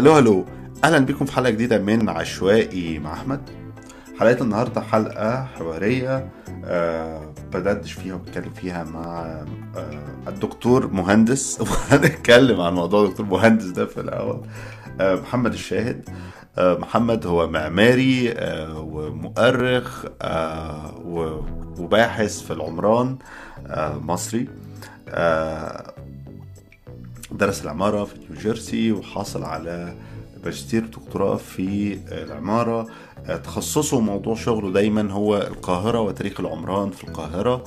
هلو هلو. أهلا بكم في حلقة جديدة من عشوائي مع أحمد. حلقه النهارده حلقة حوارية آه بدردش فيها وبتكلم فيها مع آه الدكتور مهندس. وهنتكلم عن موضوع دكتور مهندس ده في الأول. آه محمد الشاهد. آه محمد هو معماري آه ومؤرخ آه وباحث في العمران آه مصري. آه درس العمارة في نيوجيرسي وحاصل على ماجستير دكتوراه في العمارة. تخصصه موضوع شغله دايما هو القاهرة وتاريخ العمران في القاهرة.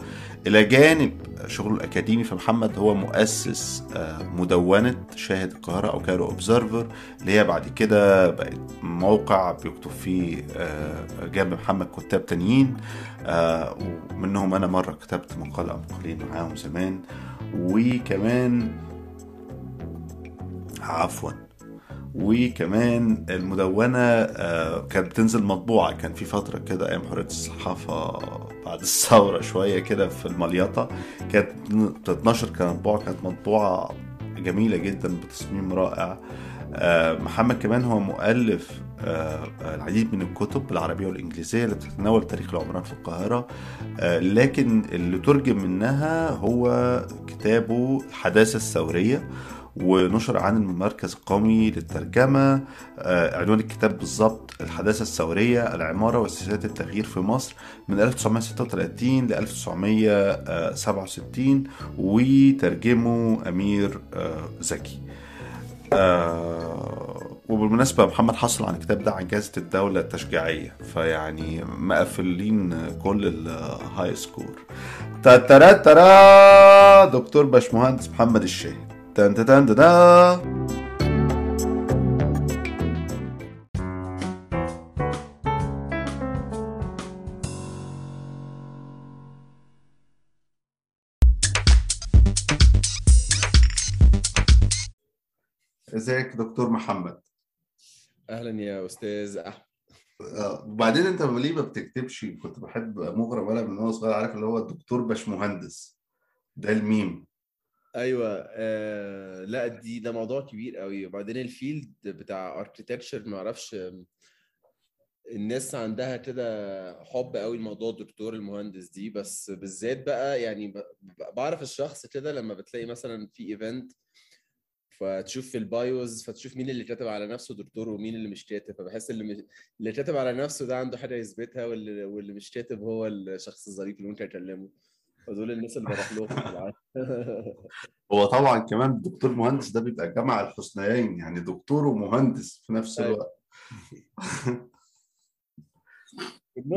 إلى جانب شغله الأكاديمي فمحمد هو مؤسس مدونة شاهد القاهرة أو كايرو أوبزرفر اللي هي بعد كده بقت موقع بيكتب فيه جنب محمد كتاب تانيين. ومنهم أنا مرة كتبت مقالة أو مقالين معاهم زمان. وكمان عفوا. وكمان المدونة كانت بتنزل مطبوعة. كان في فترة كده أيام حرية الصحافة بعد الثورة شوية كده في المليطة كانت بتتنشر كمطبوعة. كانت مطبوعة جميلة جدا بتصميم رائع. محمد كمان هو مؤلف العديد من الكتب بالعربية والإنجليزية اللي بتتناول تاريخ العمران في القاهرة. لكن اللي ترجم منها هو كتابه الحداثة الثورية. ونشر عن المركز القومي للترجمة آه عنوان الكتاب بالظبط الحداثة الثورية العمارة وسياسات التغيير في مصر من 1936 ل 1967 وترجمه أمير آه زكي. آه وبالمناسبة محمد حصل عن الكتاب ده عن جائزة الدولة التشجيعية فيعني مقفلين كل ال high score ترى دكتور باشمهندس محمد الشاهد. تن تن تن ازيك دكتور محمد؟ أهلا يا أستاذ أحمد. وبعدين أنت ليه ما بتكتبش؟ كنت بحب مغرم أنا من وأنا صغير عارف اللي هو الدكتور باشمهندس ده الميم. أيوه آه لأ دي ده موضوع كبير قوي وبعدين ال field بتاع architecture ما أعرفش الناس عندها كده حب قوي لموضوع الدكتور المهندس دي. بس بالذات بقى يعني بعرف الشخص كده لما بتلاقي مثلا في event فتشوف في ال bios فتشوف مين اللي كاتب على نفسه دكتور ومين اللي مش كاتب. فبحس اللي مش... اللي كاتب على نفسه ده عنده حاجة يثبتها واللي, واللي مش كاتب هو الشخص الظريف اللي ممكن أكلمه. فدول الناس اللي بروح لهم هو طبعا كمان الدكتور مهندس ده بيبقى جمع الحسنيين يعني دكتور ومهندس في نفس الوقت.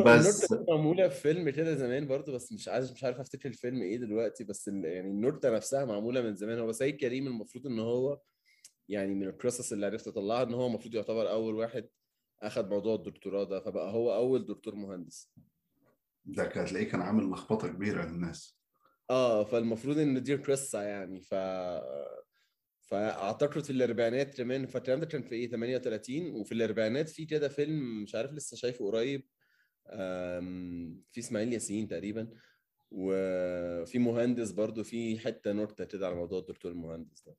بس معمولة في فيلم كده زمان برضه بس مش عارف مش عارف أفتكر الفيلم إيه دلوقتي بس يعني النورتة نفسها معمولة من زمان. هو سيد كريم المفروض إن هو يعني من القصص اللي عرفت اطلعها إن هو المفروض يعتبر أول واحد اخذ موضوع الدكتوراه ده فبقى هو أول دكتور مهندس. ده هتلاقيه كان عامل لخبطة كبيرة للناس. آه فالمفروض إن دي قصة يعني. ف فأعتقد في الأربعينات كمان فالكلام ده كان في إيه 38 وفي الأربعينات في كده فيلم مش عارف لسه شايفه قريب. في إسماعيل ياسين تقريبا. وفي مهندس برضو في حتة نكتة كده على موضوع الدكتور المهندس ده.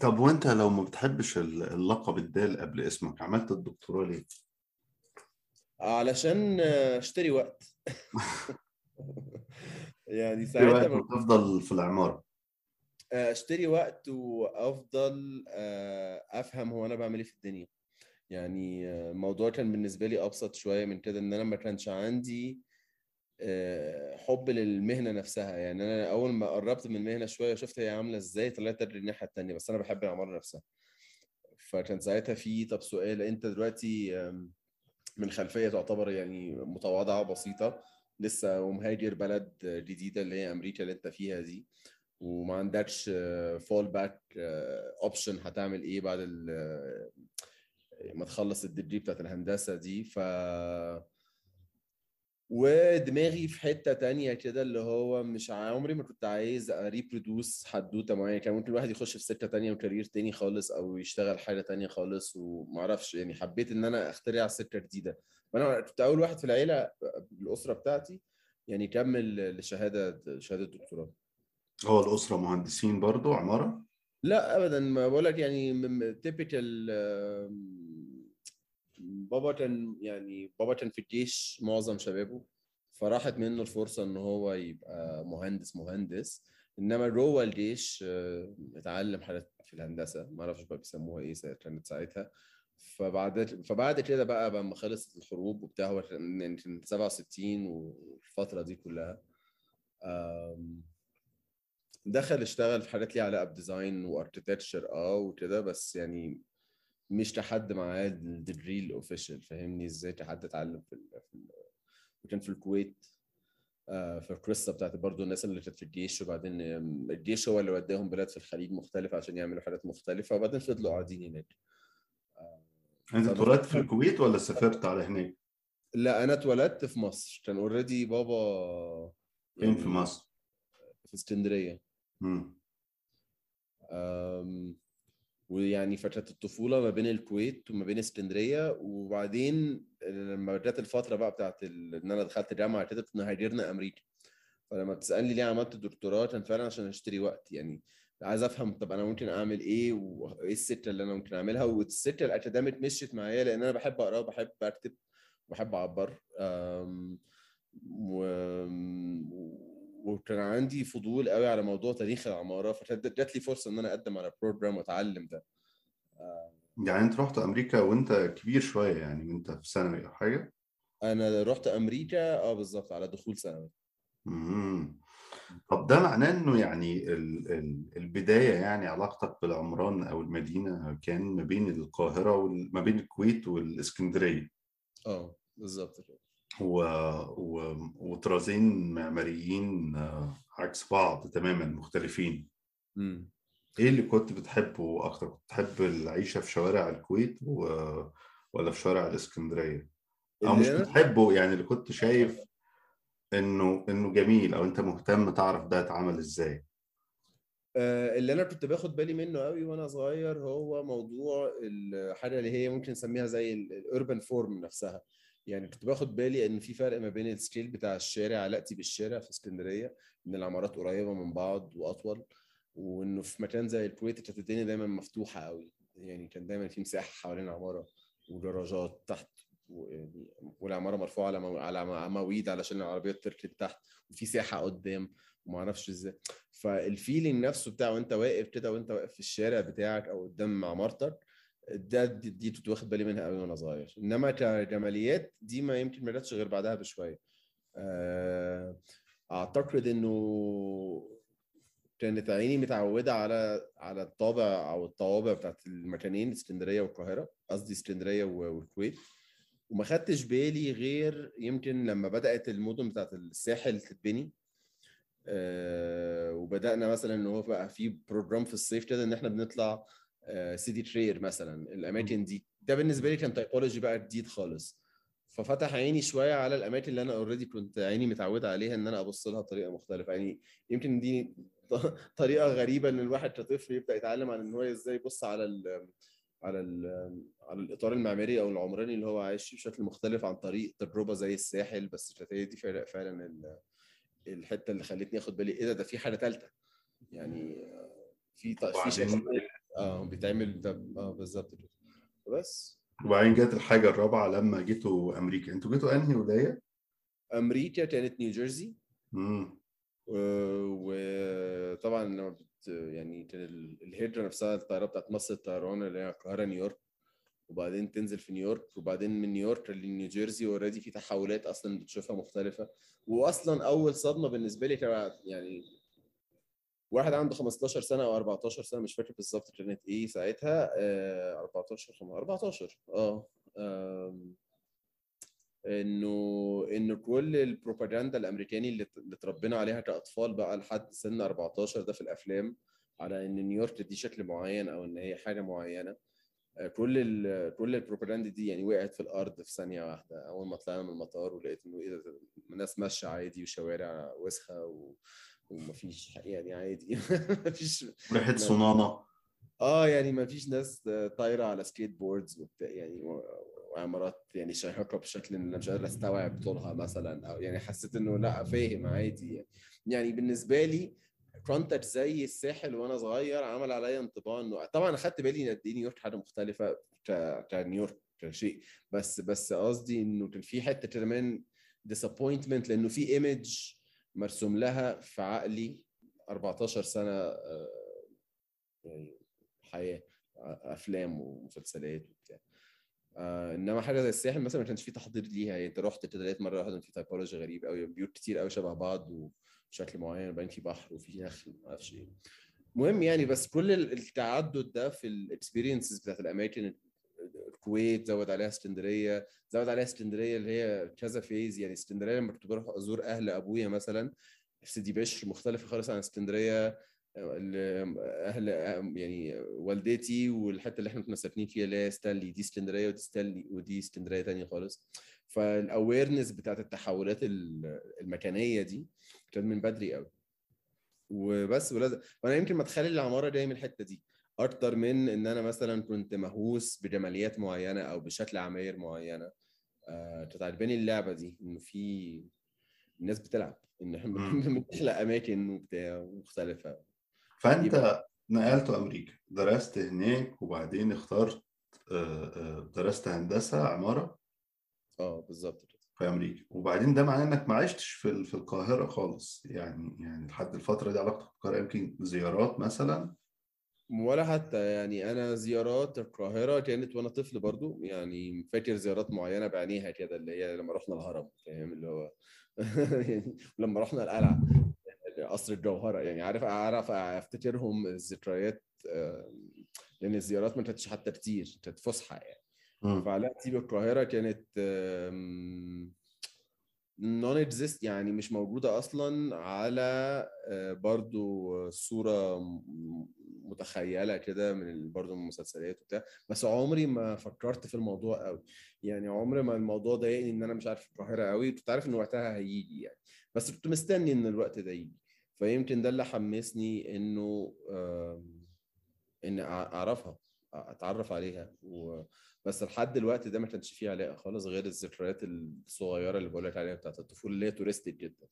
طب وأنت لو ما بتحبش اللقب الدال قبل اسمك عملت الدكتوراه ليه؟ علشان اشتري وقت. يعني ساعتها تفضل في العمارة. اشتري وقت وافضل افهم هو أنا بعمل إيه في الدنيا. يعني الموضوع كان بالنسبة لي أبسط شوية من كده إن أنا ما كانش عندي حب للمهنة نفسها. يعني أنا أول ما قربت من المهنة شوية شفت هي عاملة إزاي طلعت الناحية الثانية بس أنا بحب العمارة نفسها. فكان ساعتها في طب سؤال أنت دلوقتي من خلفية تعتبر يعني متواضعة وبسيطة لسه ومهاجر بلد جديدة اللي هي أمريكا اللي أنت فيها دي وما عندكش fallback option هتعمل إيه بعد ما تخلص ال degree بتاعت الهندسة دي. ف ودماغي في حتة تانية كده اللي هو مش عمري ما كنت عايز a reproduce حدوتة معينة. كان ممكن الواحد يخش في سكة تانية و career تاني خالص أو يشتغل حاجة تانية خالص ومعرفش يعني حبيت إن أنا أخترع سكة جديدة. وأنا كنت أول واحد في العيلة الأسرة بتاعتي يعني كمل لشهادة شهادة دكتوراه. هو الأسرة مهندسين برضو عمارة؟ لا ابدا ما بقول لك يعني تيبيكال بابا يعني بابا كان في الجيش معظم شبابه فراحت منه الفرصة إن هو يبقى مهندس مهندس. إنما جوه الجيش آه، اتعلم حاجات في الهندسة. ما أعرفش بقى بيسموها إيه كانت ساعتها. فبعد فبعد كده بقى لما خلصت الحروب وبتاع هو يعني كان 67 والفترة دي كلها. دخل اشتغل في حاجات ليها علاقة ب design و architecture آه وكده. بس يعني مش لحد معاه ال degree ال official فاهمني إزاي لحد اتعلم في ال... في ال... وكان في الكويت آه، في القصة بتاعت برضو الناس اللي كانت في الجيش وبعدين الجيش هو اللي وداهم بلاد في الخليج مختلفة عشان يعملوا حاجات مختلفة وبعدين فضلوا قاعدين هناك أنت طب- اتولدت في الكويت ولا سافرت على هناك؟ لا أنا اتولدت في مصر كان already بابا فين في مصر؟ في اسكندرية مم. ويعني فترة الطفولة ما بين الكويت وما بين اسكندرية وبعدين لما جت الفترة بقى بتاعت ال... إن أنا دخلت جامعة كده كنا هاجرنا أمريكا. فلما بتسألني ليه عملت دكتوراه كان فعلا عشان اشتري وقت. يعني عايز أفهم طب أنا ممكن أعمل إيه وايه السكة اللي أنا ممكن أعملها؟ والسكة الأكاديميك مشيت معايا لأن أنا بحب أقرأ وبحب أكتب وبحب أعبر. أم، و... وكان عندي فضول قوي على موضوع تاريخ العمارة فجات لي فرصة إن أنا أقدم على بروجرام وأتعلم ده. يعني أنت رحت أمريكا وأنت كبير شوية يعني وأنت في ثانوي أو حاجة؟ أنا رحت أمريكا آه بالظبط على دخول ثانوي. طب ده معناه إنه يعني ال ال البداية يعني علاقتك بالعمران أو المدينة كان ما بين القاهرة وما بين الكويت والإسكندرية. آه بالظبط كده. و و وطرازين معماريين آه، عكس بعض تماما مختلفين. امم إيه اللي كنت بتحبه أكتر؟ كنت بتحب العيشة في شوارع الكويت و... ولا في شوارع الإسكندرية؟ أو مش بتحبه يعني اللي كنت شايف إنه إنه جميل أو أنت مهتم تعرف ده اتعمل إزاي؟ آه، اللي أنا كنت باخد بالي منه قوي وأنا صغير هو موضوع الحاجة اللي هي ممكن نسميها زي ال urban form نفسها. يعني كنت باخد بالي إن في فرق ما بين ال scale بتاع الشارع علاقتي بالشارع في اسكندرية إن العمارات قريبة من بعض وأطول وإنه في مكان زي الكويت كانت الدنيا دايما مفتوحة قوي يعني كان دايما في مساحة حوالين العمارة وجراجات تحت والعمارة مرفوعة على. على عواميد علشان العربيات تركن تحت وفي ساحة قدام وما أعرفش إزاي فال feeling نفسه بتاع وأنت واقف كده وأنت واقف في الشارع بتاعك أو قدام عمارتك ده دي, دي كنت واخد بالي منها قوي وأنا صغير. إنما كجماليات دي ما يمكن ما جاتش غير بعدها بشوية. آه، أعتقد إنه كانت عيني متعودة على على الطابع أو الطوابع بتاعت المكانين اسكندرية والقاهرة. قصدي اسكندرية والكويت. وما خدتش بالي غير يمكن لما بدأت المدن بتاعت الساحل تتبني. آه، وبدأنا مثلا إن هو بقى في بروجرام في الصيف كده إن إحنا بنطلع سيتي ترير مثلا الأماكن دي. ده بالنسبة لي كان typology بقى جديد خالص. ففتح عيني شوية على الأماكن اللي أنا already كنت عيني متعودة عليها إن أنا أبص لها بطريقة مختلفة. يعني يمكن دي طريقة غريبة إن الواحد كطفل يبدأ يتعلم عن إن هو إزاي يبص على ال على ال على الإطار المعماري أو العمراني اللي هو عايش فيه بشكل مختلف عن طريق تجربة زي الساحل. بس هي دي فعلا فعلا ال- الحتة اللي خلتني آخد بالي إيه ده ده في حاجة ثالثه يعني آه، في ط- في آه بيتعمل ده. آه بالظبط كده. بس. وبعدين جت الحاجة الرابعة لما جيتوا أمريكا. أنتوا جيتوا أنهي ولاية؟ أمريكا كانت نيوجيرسي امم وطبعا لما بت يعني كان ال- الهجره نفسها الطيارة بتاعت مصر الطيران اللي هي القاهرة نيويورك. وبعدين تنزل في نيويورك. وبعدين من نيويورك لنيوجيرسي already في تحولات أصلا بتشوفها مختلفة. واصلا أول صدمة بالنسبة لي كانت يعني واحد عنده 15 سنة أو 14 سنة مش فاكر بالظبط كانت إيه ساعتها آه 14 خم- 14 آه إنه إنه كل البروباجندا الأمريكاني اللي اتربينا عليها كأطفال بقى لحد سن 14 ده في الأفلام على إن نيويورك دي شكل معين أو إن هي حاجة معينة آه، كل ال كل البروباجندا دي يعني وقعت في الأرض في ثانية واحدة. أول ما طلعنا من المطار ولقيت إنه إيه الناس ماشية عادي وشوارع وسخة و... ومفيش يعني عادي. مفيش ريحة صنانة. آه يعني ما فيش ناس طايرة على skateboards وبتاع يعني وعمارات يعني شاهقه بشكل إن أنا مش قادر أستوعب طولها مثلا أو يعني حسيت إنه لأ فاهم عادي. يعني, يعني بالنسبة لي فرونتج زي الساحل وأنا صغير عمل عليا انطباع إنه طبعا أخدت بالي إن قد إيه نيويورك حاجة مختلفة كنيويورك كشيء بس بس قصدي إنه كان في حتة كمان disappointment لأنه في image مرسوم لها في عقلي 14 سنة آه، يعني حياة أفلام ومسلسلات وبتاع. آه إنما حاجة زي الساحل مثلا ما كانش في تحضير ليها. يعني أنت رحت ابتديت مرة واحدة في typology غريب قوي بيوت كتير قوي شبه بعض وبشكل معين وبعدين في بحر وفي نخل ما أعرفش إيه. المهم يعني بس كل التعدد ده في ال experiences بتاعت الأماكن الكويت زود عليها اسكندرية زود عليها اسكندرية اللي هي كذا phase. يعني اسكندرية لما كنت بروح أزور أهل أبويا مثلا في سيدي بشر مختلفة خالص عن اسكندرية. أهل يعني والدتي والحتة اللي إحنا كنا ساكنين فيها اللي هي ستانلي دي اسكندرية ودي ستانلي ودي اسكندرية ثانية خالص. فال awareness بتاعت التحولات المكانية دي كان من بدري قوي وبس ولازم وأنا يمكن مدخلي للعماره جاي من الحتة دي. أكتر من إن أنا مثلا كنت مهووس بجماليات معينة أو بشكل عماير معينة. آه عجباني اللعبة دي إنه في الناس بتلعب إن إحنا بنخلق أماكن وبتاع مختلفة. فأنت نقلت أمريكا درست هناك وبعدين اخترت آه، آه، درست هندسة عمارة؟ آه بالظبط في أمريكا. وبعدين ده معناه إنك ما عشتش في في القاهرة خالص. يعني يعني لحد الفترة دي علاقتك بالقاهرة يمكن زيارات مثلا ولا حتى يعني أنا زيارات القاهرة كانت وأنا طفل برضو يعني فاكر زيارات معينة بعينيها كده اللي هي لما رحنا الهرم فاهم؟ اللي هو يعني لما رحنا القلعة قصر الجوهرة يعني عارف أعرف أفتكرهم الذكريات لأن الزيارات ما كانتش حتى كتير كانت فسحة يعني. فعلاقتي بالقاهره كانت نون اكزيست يعني مش موجودة أصلا على آه، برضو صورة متخيلة كده من برضو من المسلسلات وبتاع بس عمري ما فكرت في الموضوع قوي. يعني عمري ما الموضوع ضايقني إن أنا مش عارف القاهره قوي كنت عارف إن وقتها هيجي يعني بس كنت مستني إن الوقت ده يجي. فيمكن ده اللي حمسني إنه ان أعرفها أتعرف عليها. و... بس لحد دلوقتي ده ما كانش فيه علاقة خالص غير الذكريات الصغيرة اللي بقول لك عليها بتاعت الطفولة اللي هي تورستيك جدا.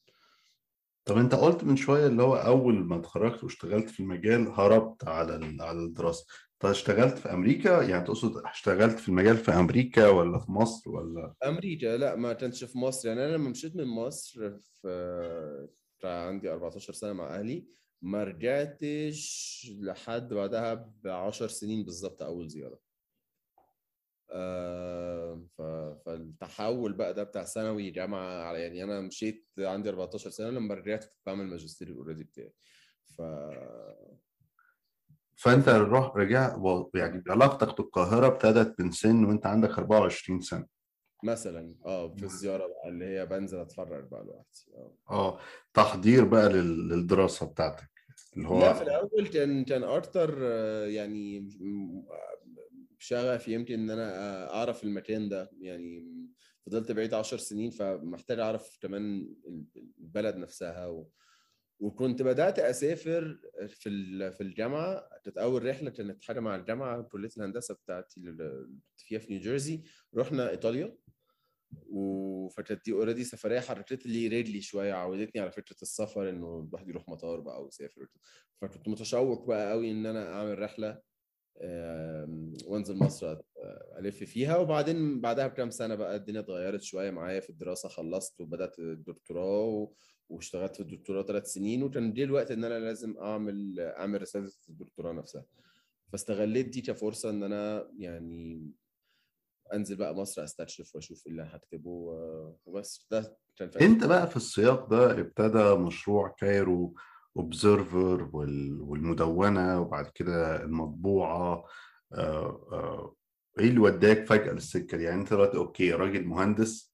طب انت قلت من شوية اللي هو أول ما اتخرجت واشتغلت في المجال هربت على على الدراسة. طب اشتغلت في أمريكا؟ يعني تقصد اشتغلت في المجال في أمريكا ولا في مصر ولا؟ أمريكا. لا ما كانش في مصر. يعني أنا لما مشيت من مصر في عندي 14 سنة مع أهلي ما رجعتش لحد بعدها ب 10 سنين بالظبط أول زيارة. آه فالتحول بقى ده بتاع ثانوي جامعة على يعني أنا مشيت عندي 14 سنة لما رجعت كنت بعمل ماجستير اوريدي بتاعي. ف فأنت روح رجع يعني علاقتك بالقاهرة ابتدت من سن وأنت عندك 24 سنة. مثلا آه في الزياره بقى اللي هي بنزل أتفرج بقى لوحدي آه. آه تحضير بقى للدراسة بتاعتك اللي هو لا في الأول كان كان أكتر آه، يعني شغف يمكن إن أنا أعرف المكان ده. يعني فضلت بعيد 10 سنين فمحتاج أعرف كمان البلد نفسها و... وكنت بدأت أسافر في في الجامعة. كانت أول رحلة كانت حاجة مع الجامعة كلية الهندسة بتاعتي اللي فيها في نيوجيرسي. رحنا إيطاليا. وفكانت دي اوريدي سفرية حركت لي رجلي شوية عودتني على فكرة السفر إنه الواحد يروح مطار بقى ويسافر. فكنت متشوق بقى قوي إن أنا أعمل رحلة. وانزل مصر ألف فيها. وبعدين بعدها بكام سنة بقى الدنيا اتغيرت شوية معايا في الدراسة. خلصت وبدأت الدكتوراه واشتغلت في الدكتوراه ثلاث سنين. وكان جه الوقت إن أنا لازم أعمل أعمل رساله الدكتوراه نفسها. فاستغليت دي كفرصة إن أنا يعني أنزل بقى مصر أستكشف وأشوف اللي هكتبه وبس. ده كان أنت بقى في السياق ده ابتدى مشروع كايرو اوبزرفر والمدونة وبعد كده المطبوعة آه، آه، إيه اللي وداك فجأة للسكة دي؟ يعني أنت دلوقتي okay راجل مهندس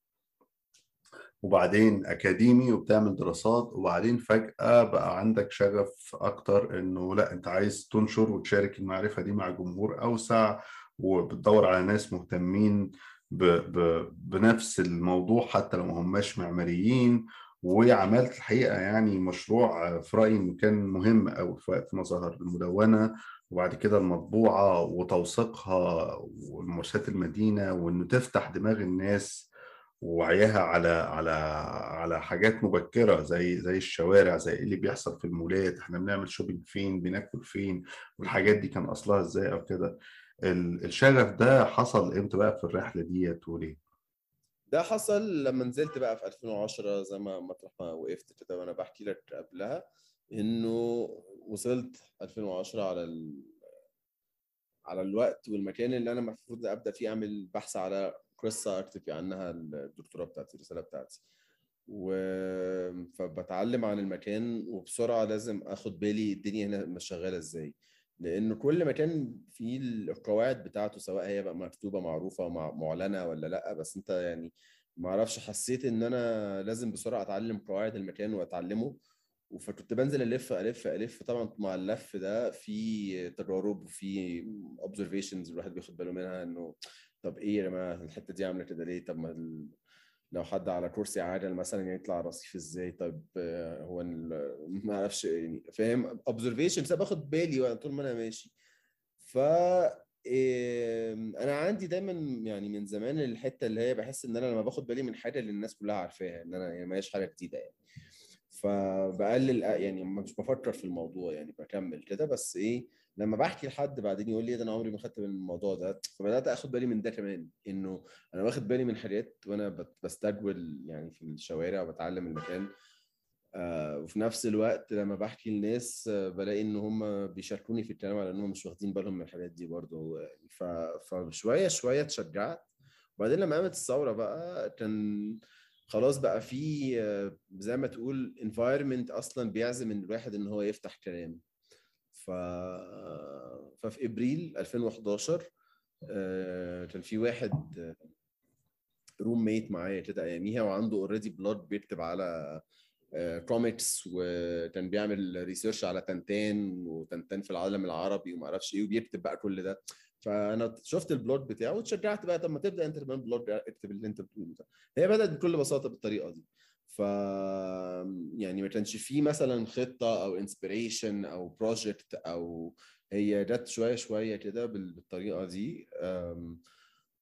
وبعدين أكاديمي وبتعمل دراسات وبعدين فجأة بقى عندك شغف أكتر إنه لأ أنت عايز تنشر وتشارك المعرفة دي مع جمهور أوسع وبتدور على ناس مهتمين بنفس الموضوع حتى لو ما هماش معماريين وعملت الحقيقة يعني مشروع في رأيي كان مهم قوي في وقت ما ظهر المدونة وبعد كده المطبوعة وتوثيقها وممارسات المدينة وإنه تفتح دماغ الناس ووعيها على على على حاجات مبكرة زي زي الشوارع زي إيه اللي بيحصل في المولات إحنا بنعمل شوبينج فين بناكل فين والحاجات دي كان أصلها إزاي أو كده ال- الشغف ده حصل إمتى بقى في الرحلة ديت وليه؟ ده حصل لما نزلت بقى في 2010 زي ما مطرح ما وقفت كده وأنا بحكي لك قبلها إنه وصلت 2010 على ال... على الوقت والمكان اللي أنا المفروض أبدأ فيه أعمل بحث على قصة أكتب عنها الدكتوراه بتاعتي الرسالة بتاعتي. و... فبتعلم عن المكان وبسرعة لازم أخد بالي الدنيا هنا مش شغالة إزاي. لأن كل مكان فيه القواعد بتاعته سواء هي بقى مكتوبة معروفة مع- معلنة ولا لأ بس أنت يعني ما أعرفش حسيت إن أنا لازم بسرعة أتعلم قواعد المكان وأتعلمه. فكنت بنزل ألف ألف ألف. طبعا مع اللف ده في تجارب وفي observations الواحد بياخد باله منها إنه طب إيه يا جماعة الحتة دي عامله كده ليه؟ طب ما لو حد على كرسي عاجل مثلا يطلع رصيف إزاي؟ طب آه، هو ما أعرفش يعني فاهم؟ أنا باخد بالي طول ما أنا ماشي. ف أنا عندي دايما يعني من زمان الحتة اللي هي بحس إن أنا لما باخد بالي من حاجة اللي الناس كلها عارفاها إن أنا يعني ما هيش حاجة جديدة يعني. فبقلل يعني مش بفكر في الموضوع يعني بكمل كده. بس إيه لما بحكي لحد بعدين يقول لي ده أنا عمري ما خدت من الموضوع ده فبدأت آخد بالي من ده كمان إنه أنا واخد بالي من حاجات وأنا بستجول يعني في الشوارع وبتعلم المكان آه وفي نفس الوقت لما بحكي للناس آه بلاقي إن هم بيشاركوني في الكلام على انهم مش واخدين بالهم من الحاجات دي برضه يعني. فشوية شوية اتشجعت وبعدين لما قامت الثورة بقى كان خلاص بقى في آه، زي ما تقول environment أصلا بيعزم الواحد إن هو يفتح كلام ففي إبريل 2011 آه، كان في واحد roommate معايا كده أياميها وعنده already blog بيكتب على كوميكس وكان بيعمل research على تنتان وتنتان في العالم العربي وما أعرفش إيه وبيكتب بقى كل ده. فأنا شفت ال blog بتاعه واتشجعت بقى. طب ما تبدأ أنت كمان blog اكتب اللي أنت بتقوله ده. هي بدأت بكل بساطة بالطريقة دي. ف يعني ما كانش فيه مثلا خطة أو inspiration أو project أو هي جت شوية شوية كده بال- بالطريقة دي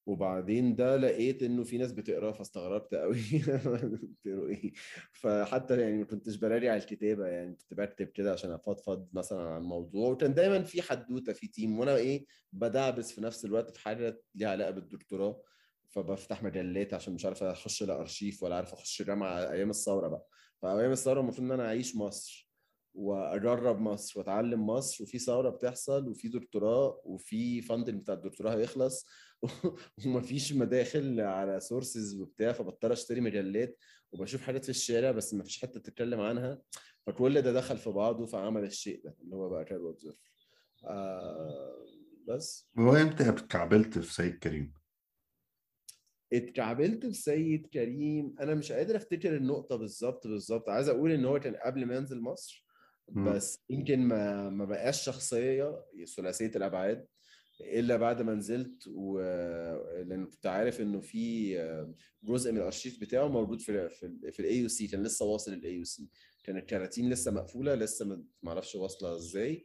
وبعدين ده لقيت إنه في ناس بتقرأ فاستغربت قوي بتقروا إيه؟ فحتى يعني ما كنتش براجع الكتابة يعني كنت بكتب كده عشان أفضفض مثلا عن موضوع وكان دايما في حدوتة في تيم وأنا إيه بدعبس في نفس الوقت في حاجة ليها علاقة بالدكتوراه. فبفتح مجلات عشان مش عارف أخش الأرشيف ولا عارف أخش جامعه أيام الثورة بقى. فأيام الثورة المفروض إن أنا أعيش مصر وأجرب مصر وأتعلم مصر وفي ثورة بتحصل وفي دكتوراه وفي funding بتاع الدكتوراه هيخلص ومفيش مداخل على sources وبتاع فبضطر أشتري مجلات وبشوف حاجات في الشارع بس مفيش حتة تتكلم عنها. فكل ده دخل في بعضه فعمل الشيء ده اللي هو بقى كده آه بس. هو إمتى اتكعبلت في سيد كريم؟ اتكعبلت في سيد كريم أنا مش قادر أفتكر النقطة بالظبط بالظبط. عايز أقول إن هو كان قبل ما ينزل مصر. بس يمكن ما ما بقاش شخصية ثلاثية الأبعاد إلا بعد ما نزلت و... لأن كنت عارف إنه في جزء من الأرشيف بتاعه موجود في في, في ال AUC كان لسه واصل ال AUC كان الكراتين لسه مقفولة لسه ما ما أعرفش واصلة إزاي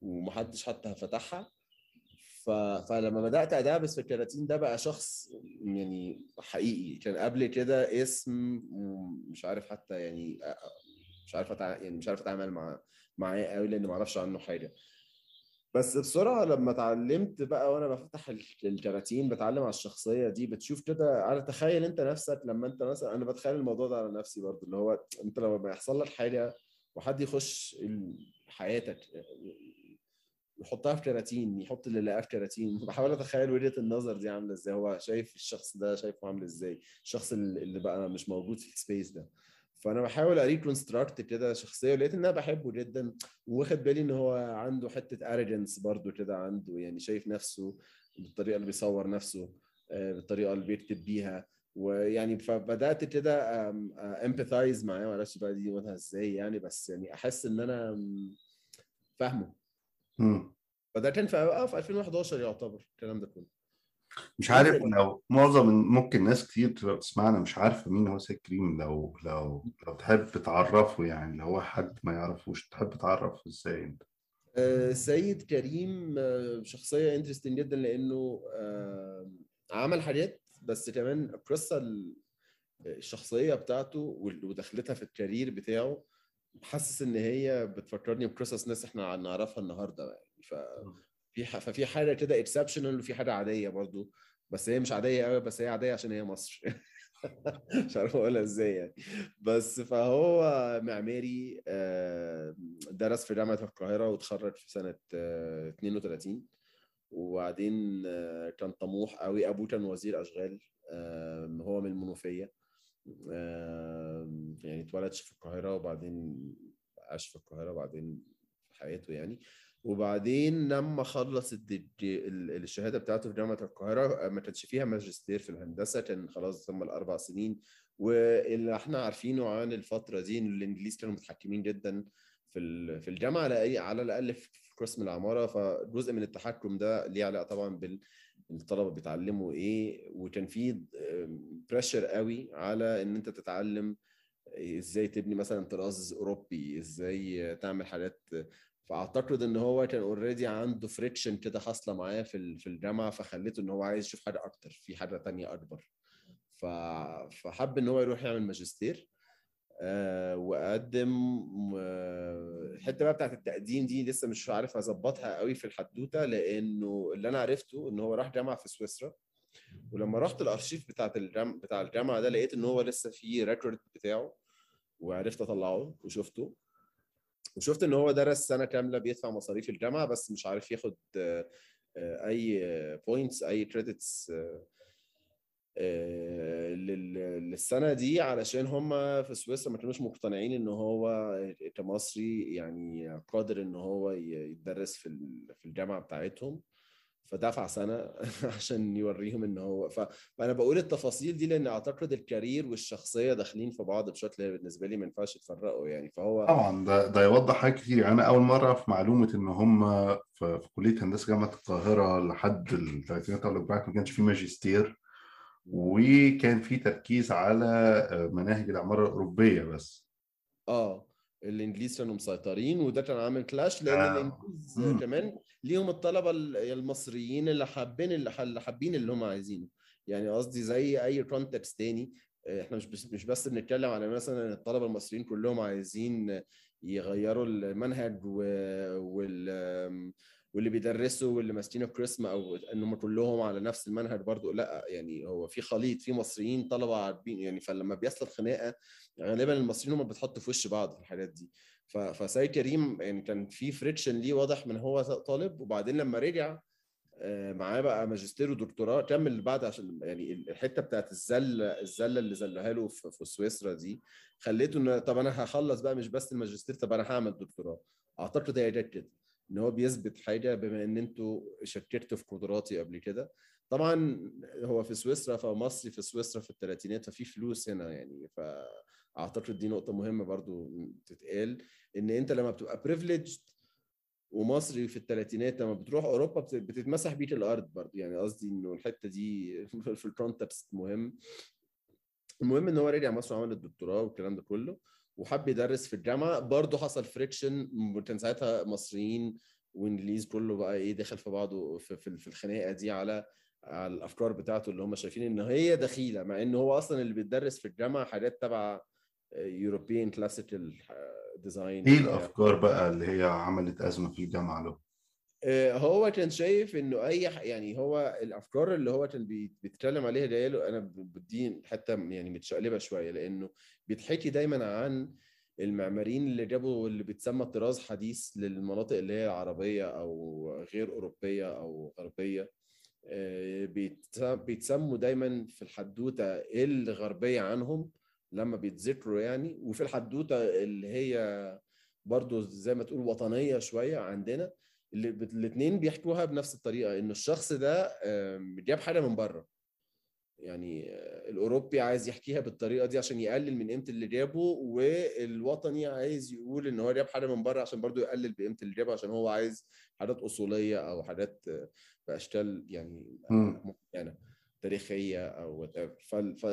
ومحدش حتى فتحها. ف... فلما بدأت ادعبس في الكراتين ده بقى شخص يعني حقيقي. كان قبل كده اسم ومش عارف حتى يعني مش عارف أتع... يعني مش عارف أتعامل مع معاه قوي لأن ما أعرفش عنه حاجة. بس بسرعة لما اتعلمت بقى وأنا بفتح ال- الكراتين بتعلم على الشخصية دي بتشوف كده على تخيل أنت نفسك لما أنت مثلا أنا بتخيل الموضوع ده على نفسي برضه اللي هو أنت لما يحصل لك حاجة وحد يخش حياتك يحطها في كراتين يحط اللي لقاه في كراتين. بحاول أتخيل وجهة النظر دي عاملة إزاي. هو شايف الشخص ده شايفه عامل إزاي؟ الشخص اللي بقى مش موجود في السبيس ده. فأنا بحاول ا reconstruct كده شخصية لقيت ان أنا بحبه جدا. واخد بالي إن هو عنده حتة arrogance برضو كده عنده يعني شايف نفسه بالطريقة اللي بيصور نفسه آه، بالطريقة اللي بيكتب بيها. ويعني فبدات كده empathize معاه. معرفش بقى دي إزاي يعني بس يعني أحس إن أنا فاهمه. مم. فده كان في آه في 2011 يعتبر الكلام ده كله مش عارف لو معظم ممكن ناس كتير تبقى بتسمعنا مش عارفه مين هو سيد كريم لو لو لو تحب تعرفه يعني لو هو حد ما يعرفوش تحب تعرفه إزاي أنت آه، سيد كريم آه، شخصية interesting جدا لأنه آه، عمل حاجات بس كمان القصة ال- الشخصية بتاعته ودخلتها في ال career بتاعه حاسس إن هي بتفكرني بقصص ناس إحنا نعرفها النهارده يعني. ف في ففي حاجة كده exceptional وفي حاجة عادية برضو. بس هي مش عادية قوي بس هي عادية عشان هي مصر. مش عارف أقولها إزاي يعني. بس فهو معماري درس في جامعة القاهرة وتخرج في سنة 32 وبعدين كان طموح قوي أبوه كان وزير أشغال هو من المنوفية. يعني اتولد في القاهرة وبعدين عاش في القاهرة وبعدين حياته يعني. وبعدين لما خلص الشهادة بتاعته في جامعة القاهرة ما كانش فيها ماجستير في الهندسة كان خلاص ثم الأربع سنين. واللي إحنا عارفينه عن الفترة دي إن الإنجليز كانوا متحكمين جدا في في الجامعة على الأقل في قسم العمارة. فجزء من التحكم ده ليه علاقة طبعا بالطلبه بيتعلموا إيه وكان في pressure قوي على إن أنت تتعلم إزاي تبني مثلا طراز أوروبي إزاي تعمل حاجات فأعتقد إن هو كان already عنده friction كده حاصلة معاه في في الجامعة فخليته إن هو عايز يشوف حاجة أكتر في حاجة تانية أكبر. فحب إن هو يروح يعمل ماجستير آه وقدم آه الحتة بقى بتاعت التقديم دي لسه مش عارف أظبطها قوي في الحدوتة لأنه اللي أنا عرفته إن هو راح جامعة في سويسرا. ولما رحت الأرشيف بتاعت الجامعة بتاع الجامعة ده لقيت إن هو لسه في ريكورد بتاعه وعرفت أطلعه وشفته. وشفت إن هو درس سنة كاملة بيدفع مصاريف الجامعة بس مش عارف ياخد أي points أي credits للسنة دي علشان هم في سويسرا ما كانوش مقتنعين إن هو كمصري يعني قادر إن هو يدرس في في الجامعة بتاعتهم فدفع سنة عشان يوريهم إن هو ف... فأنا بقول التفاصيل دي لأن أعتقد ال career والشخصية داخلين في بعض بشكل بالنسبة لي ما ينفعش يتفرقوا يعني فهو طبعا ده ده يوضح حاجات كتير. يعني أنا أول مرة اعرف معلومة إن هم في, في كلية هندسة جامعة القاهرة لحد الثلاثينات أو الاربعينات ما كانش في ماجستير. وكان في تركيز على مناهج العماره الأوروبية بس آه الإنجليز كانوا مسيطرين وده كان عامل clash لأن آه. الإنجليز مم. كمان ليهم الطلبة المصريين اللي حابين اللي حابين اللي هم عايزينه يعني قصدي زي أي context تاني إحنا مش بس مش بس بنتكلم على مثلا الطلبة المصريين كلهم عايزين يغيروا المنهج وال واللي بيدرسوا واللي ماسكين الكريسما أو إن هم كلهم على نفس المنهج برضو لأ يعني هو في خليط في مصريين طلبة عارفين يعني فلما بيحصل خناقة غالبا المصريين هم بيتحطوا في وش بعض في الحاجات دي. فسيد كريم يعني كان في friction ليه واضح من هو طالب وبعدين لما رجع معاه بقى ماجستير ودكتوراه كمل بعد عشان يعني الحتة بتاعت الزله الزلة اللي زلها له في, سويسرا دي خليته إن طب أنا هخلص بقى مش بس الماجستير طب أنا هعمل دكتوراه. أعتقد هي جت كده. إن هو بيثبت حاجة بما إن أنتوا شككتوا في قدراتي قبل كده. طبعا هو في سويسرا فمصري في سويسرا في الثلاثينات ففي فلوس هنا يعني. فأعتقد دي نقطة مهمة برضو تتقال إن أنت لما بتبقى privileged ومصري في الثلاثينات لما بتروح أوروبا بتتمسح بيك الأرض برضو. يعني قصدي إنه الحتة دي في ال context مهم. المهم إن هو رجع مصر وعمل الدكتوراه والكلام ده كله. وحب يدرس في الجامعة برضه حصل friction كان ساعتها مصريين وإنجليز كله بقى إيه دخل في بعضه في, في, الخناقة دي على على الأفكار بتاعته اللي هم شايفين إن هي دخيلة مع إن هو أصلا اللي بيدرس في الجامعة حاجات تبع European classical design إيه الأفكار بقى اللي هي عملت أزمة في الجامعة له؟ هو كان شايف إنه أي يعني هو الأفكار اللي هو كان بيتكلم عليها جاية له أنا بدي حتى يعني متشقلبة شوية لأنه بيتحكي دايما عن المعماريين اللي جابوا اللي بيتسمى طراز حديث للمناطق اللي هي عربية أو غير أوروبية أو غربية. بيتسموا دايما في الحدوتة الغربية عنهم لما بيتذكروا يعني وفي الحدوتة اللي هي برضو زي ما تقول وطنية شوية عندنا. الاثنين بيحكوها بنفس الطريقة إن الشخص ده جاب حاجة من بره. يعني الأوروبي عايز يحكيها بالطريقة دي عشان يقلل من قيمة اللي جابه والوطني عايز يقول إن هو جاب حاجة من بره عشان برضه يقلل بقيمة اللي جابه عشان هو عايز حاجات أصولية أو حاجات بأشكال يعني يعني تاريخية أو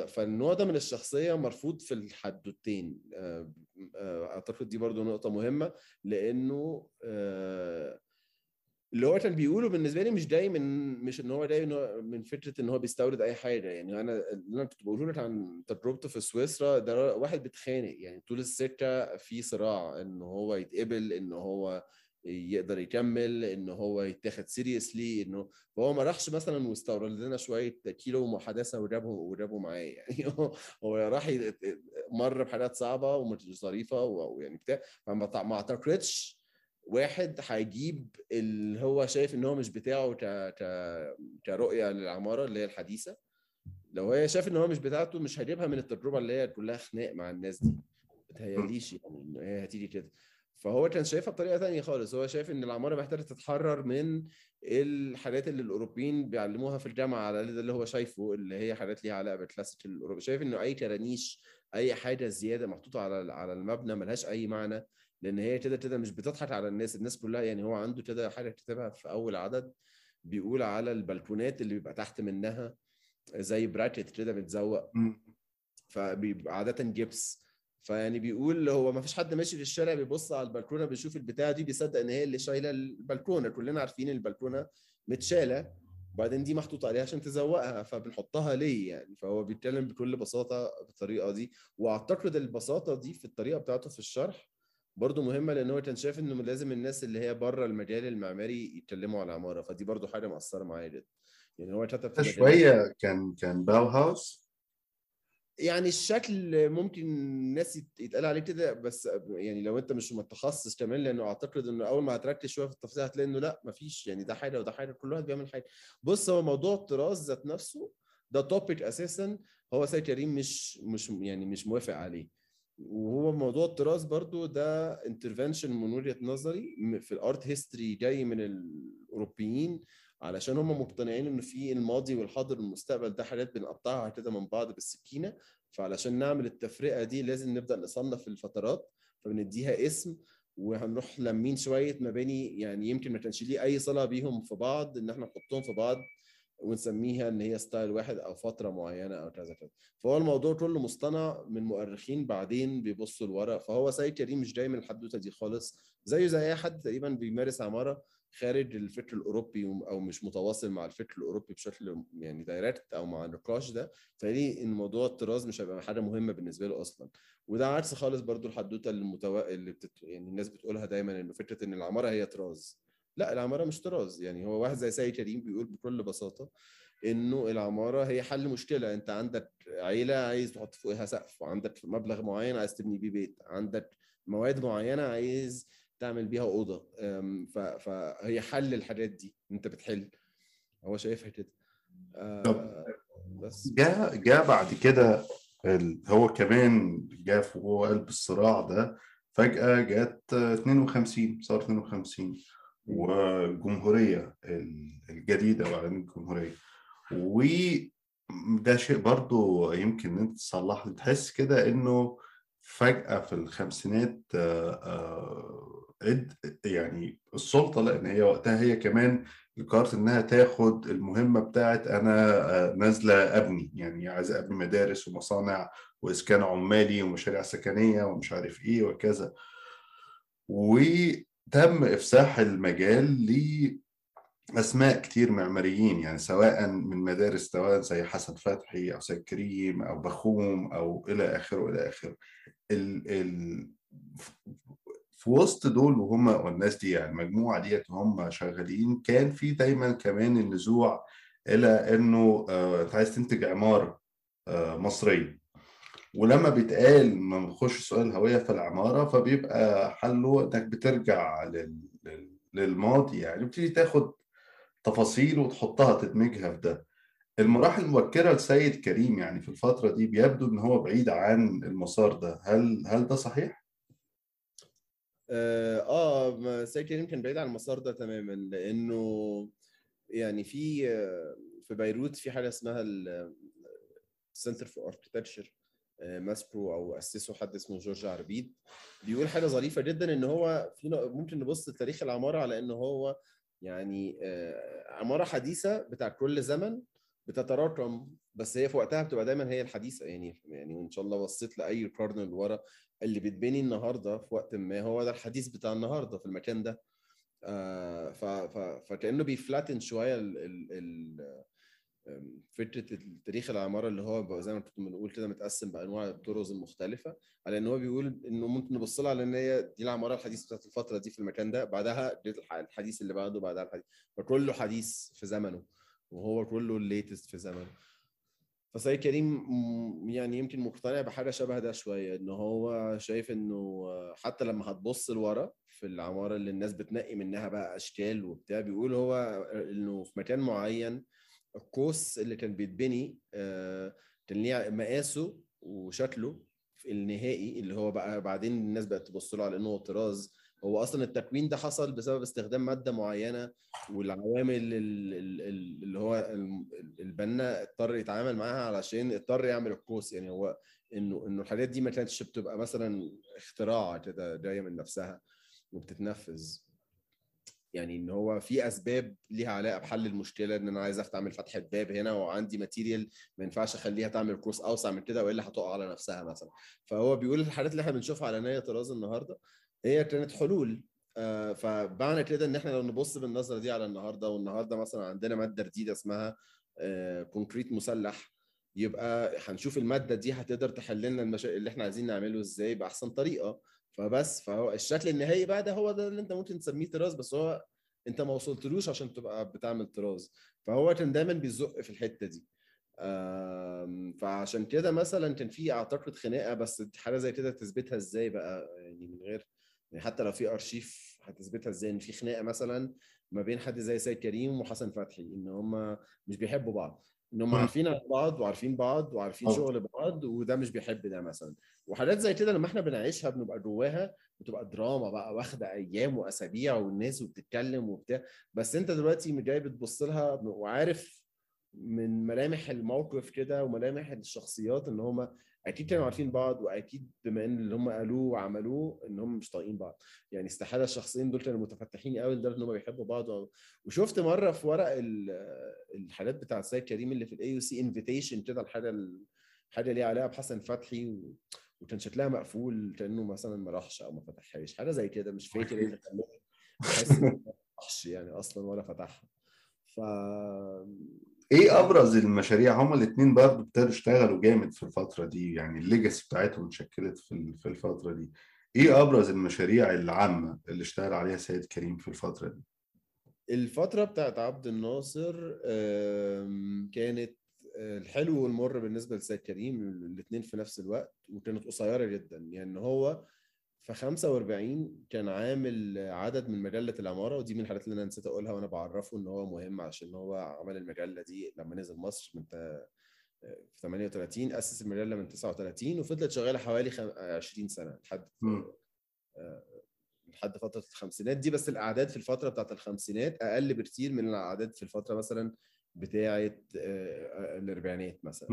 فالنوع ده من الشخصية مرفوض في الحدوتين. أعتقد دي برضو نقطة مهمة لأنه اللي هو كان بيقوله بالنسبة لي مش جاي من مش إن هو جاي من فكرة إن هو بيستورد أي حاجة. يعني أنا اللي أنا كنت بقوله لك عن تجربته في سويسرا ده واحد بيتخانق. يعني طول السكة في صراع إن هو يتقبل إن هو يقدر يكمل إن هو يتاخد سيريسلي إنه فهو ما راحش مثلا واستورد لنا شوية كيلو محادثة وجابه وجابه معاه يعني هو راح مر بحاجات صعبة ومش ظريفة ويعني بتاع. فما ما اعتقدش واحد هيجيب اللي هو شايف إن هو مش بتاعه ك ك كرؤية للعمارة اللي هي الحديثة. لو هي شايف إن هو مش بتاعته مش هيجيبها من التجربة اللي هي كلها خناق مع الناس دي. متهيأليش يعني إن هي هتيجي كده. فهو كان شايفها بطريقة تانية خالص. هو شايف إن العمارة محتاجة تتحرر من الحاجات اللي الأوروبيين بيعلموها في الجامعة على ده اللي هو شايفه اللي هي حاجات ليها علاقة بالكلاسيك الأوروبي. شايف إنه أي كرانيش أي حاجة زيادة محطوطة على على المبنى ملهاش أي معنى. لأن هي كده كده مش بتضحك على الناس الناس كلها يعني هو عنده كده حاجة كتبها في أول عدد بيقول على البلكونات اللي بيبقى تحت منها زي براكت كده متزوق. فبيبقى عادة جبس. فيعني بيقول هو ما فيش حد ماشي في الشارع بيبص على البلكونة بيشوف البتاعة دي بيصدق إن هي اللي شايلة البلكونة. كلنا عارفين البلكونة متشالة وبعدين دي محطوط عليها عشان تزوقها فبنحطها ليه يعني؟ فهو بيتكلم بكل بساطة بالطريقة دي. وأعتقد البساطة دي في الطريقة بتاعته في الشرح برضه مهمة لأن هو كان شايف إنه لازم الناس اللي هي بره المجال المعماري يتكلموا على العماره فدي برضه حاجة مأثرة معايا جدا. يعني هو كتب في شوية كان كان باو هاوس؟ يعني الشكل ممكن الناس يت- يتقال عليه كده بس يعني لو أنت مش متخصص كمان لأنه أعتقد إنه أول ما هتركز شوية في التفاصيل هتلاقي إنه لأ مفيش. يعني ده حاجة وده حاجة كل واحد بيعمل حاجة. بص هو موضوع الطراز ذات نفسه ده topic أساسا هو سيد كريم مش مش يعني مش موافق عليه. وهو موضوع الطراز برضو ده intervention من وجهة نظري في ال art history جاي من الأوروبيين علشان هم مقتنعين انه في الماضي والحاضر والمستقبل ده حاجات بنقطعها كده من بعض بالسكينة. فعلشان نعمل التفرقة دي لازم نبدأ نصنف الفترات فبنديها اسم وهنروح لامين شوية مباني يعني يمكن ما كانش ليه أي صلة بيهم في بعض إن إحنا نحطهم في بعض. ونسميها إن هي style واحد أو فترة معينة أو كذا كذا فهو الموضوع كله مصطنع من مؤرخين بعدين بيبصوا لورا. فهو سيد كريم مش جاي من الحدوتة دي خالص. زيه زي أي حد تقريبا بيمارس عمارة خارج الفكر الأوروبي أو مش متواصل مع الفكر الأوروبي بشكل يعني direct أو مع النقاش ده. فليه إن موضوع الطراز مش هيبقى حاجة مهمة بالنسبة له أصلا. وده عكس خالص برضو الحدوتة المتو... اللي بتت... يعني الناس بتقولها دايما إنه فكرة إن العمارة هي طراز. لا العمارة مش طراز. يعني هو واحد زي سيد كريم بيقول بكل بساطة إنه العمارة هي حل مشكلة. أنت عندك عيلة عايز تحط فوقها سقف وعندك مبلغ معين عايز تبني بيه بيت عندك مواد معينة عايز تعمل بيها أوضة. فهي حل الحاجات دي. أنت بتحل. هو شايفها كده. آه، بس. جاء جاء بعد كده. هو كمان جاء في هو قلب الصراع ده فجأة جت 52 صار 52 والجمهورية ال- الجديدة وإعلان الجمهورية. وده شيء برضو يمكن أنت تصلح تحس كده إنه فجأة في الخمسينات آه، آه، يعني السلطة لأن هي وقتها هي كمان قررت إنها تاخد المهمة بتاعت أنا آه، نازلة أبني يعني عايزة أبني مدارس ومصانع وإسكان عمالي ومشاريع سكنية ومش عارف إيه وكذا. وتم إفساح المجال لأسماء كتير معماريين يعني سواء من مدارس سواء زي حسن فتحي أو سيد كريم أو بخوم أو إلى آخره وإلى آخره. ال ال في وسط دول وهم والناس دي يعني المجموعة ديت هم شغالين. كان في دايما كمان النزوع إلى إنه آه، أنت عايز تنتج عمارة آه، مصرية. ولما بيتقال ما بنخش سؤال الهوية في العمارة فبيبقى حله إنك بترجع لل... لل... للماضي يعني بتيجي تاخد تفاصيل وتحطها تدمجها في ده. المراحل المبكرة لسيد كريم يعني في الفترة دي بيبدو إن هو بعيد عن المسار ده. هل هل ده صحيح؟ آه آه، سيد كريم كان بعيد عن المسار ده تماما لأنه يعني في آه، في بيروت في حاجة اسمها ال Center for Architecture ماسبرو أو أسسه حد اسمه جورج عربيد. بيقول حاجة ظريفة جدا إن هو في ن- ممكن نبص لتاريخ العمارة على انه هو يعني آه، عمارة حديثة بتاع كل زمن بتتراكم بس هي في وقتها بتبقى دايما هي الحديثة. يعني يعني وإن شالله بصيت لأي قرن لورا اللي بيتبني النهارده في وقت ما هو ده الحديث بتاع النهارده في المكان ده. آه ف ف فكأنه بي flatten شوية ال ال ال فكرة التاريخ العمارة اللي هو زي ما كنت بنقول كده متقسم بأنواع الطرز المختلفه على إن هو بيقول إنه ممكن نبص لها على إن هي دي العمارة الحديثه بتاعت الفترة دي في المكان ده بعدها دي الح- الحديث اللي بعده بعدها الحديث. فكله حديث في زمنه وهو كله ال latest في زمنه. فسيد كريم يعني يمكن مقتنع بحاجة شبه ده شوية إن هو شايف إنه حتى لما هتبص لورا في العمارة اللي الناس بتنقي منها بقى أشكال وبتاع بيقول هو إنه في مكان معين القوس اللي كان بيتبني آه، كان ليه مقاسه وشكله في النهائي اللي هو بقى بعدين الناس بقت تبص له على إنه طراز. هو أصلا التكوين ده حصل بسبب استخدام مادة معينة والعوامل ال- ال- ال- اللي هو البنا اضطر يتعامل معاها علشان اضطر يعمل القوس. يعني هو إنه إنه الحاجات دي ما كانتش بتبقى مثلا اختراع كده جاية من نفسها وبتتنفذ. يعني إن هو في أسباب ليها علاقة بحل المشكلة إن أنا عايز اعمل فتحه باب هنا وعندي ماتيريال ما ينفعش أخليها تعمل كروس اوسع من كده وإلا هتقع على نفسها مثلا. فهو بيقول الحاجات اللي إحنا بنشوفها على نية طراز النهارده هي كانت حلول. آه، فمعنى كده إن إحنا لو نبص بالنظرة دي على النهارده والنهاردة مثلا عندنا مادة جديدة اسمها آه، كونكريت مسلح يبقى هنشوف المادة دي هتقدر تحل لنا المشاكل اللي إحنا عايزين نعمله إزاي بأحسن طريقة. فبس فهو الشكل النهائي بقى ده هو ده اللي انت ممكن تسميه طراز بس هو انت ما وصلتلوش عشان تبقى بتعمل طراز. فهو كان دايما بيزق في الحتة دي. فعشان كده مثلا كان في أعتقد خناقة بس حاجة زي كده تثبتها إزاي بقى؟ يعني من غير يعني حتى لو في أرشيف هتثبتها إزاي؟ ان في خناقة مثلا ما بين حد زي سيد كريم وحسن فتحي إن هم مش بيحبوا بعض. ان هم مم. عارفين بعض وعارفين بعض وعارفين طبعا. شغل بعض وده مش بيحب ده مثلا وحاجات زي كده لما إحنا بنعيشها بنبقى جواها بتبقى دراما بقى واخدة أيام وأسابيع والناس وبتتكلم وبتاع بس انت دلوقتي جاي بتبص لها وعارف من ملامح الموقف كده وملامح الشخصيات إن هم أكيد كانوا عارفين بعض وأكيد بما إن اللي هم قالوه وعملوه ان هم مش طايقين بعض. يعني استحالة الشخصين دول كانوا متفتحين قوي لدرجة إن هم بيحبوا بعض. وشفت مرة في ورق ال- الحاجات بتاع سيد كريم اللي في ال AUC invitation كده الحاجة حاجة ليها علاقة بحسن فتحي و... وكان شكلها مقفول كأنه مثلا ما راحش أو ما فتحهاش حاجة زي كده مش فاكر إيه اللي خلاني ما راحش يعني أصلا ولا فتحها. ف إيه ابرز المشاريع؟ هما الاثنين برضه ابتدوا يشتغلوا جامد في الفترة دي يعني ال legacy بتاعتهم اتشكلت في في الفترة دي. إيه ابرز المشاريع العامة اللي اشتغل عليها سيد كريم في الفترة دي؟ الفترة بتاعت عبد الناصر كانت آه، الحلو والمر بالنسبة لسيد كريم الاثنين في نفس الوقت وكانت قصيرة جدا. يعني هو في 45 كان عامل عدد من مجلة العمارة ودي من الحاجات اللي أنا نسيت أقولها وأنا بعرفه إن هو مهم عشان هو عمل المجلة دي لما نزل مصر من في 38 أسس المجلة من 39 وفضلت شغالة حوالي خم- 20 سنة لحد مم. لحد فترة الخمسينات دي بس الأعداد في الفترة بتاعت الخمسينات أقل بكتير من الأعداد في الفترة مثلا بتاعة آه، الأربعينات مثلا.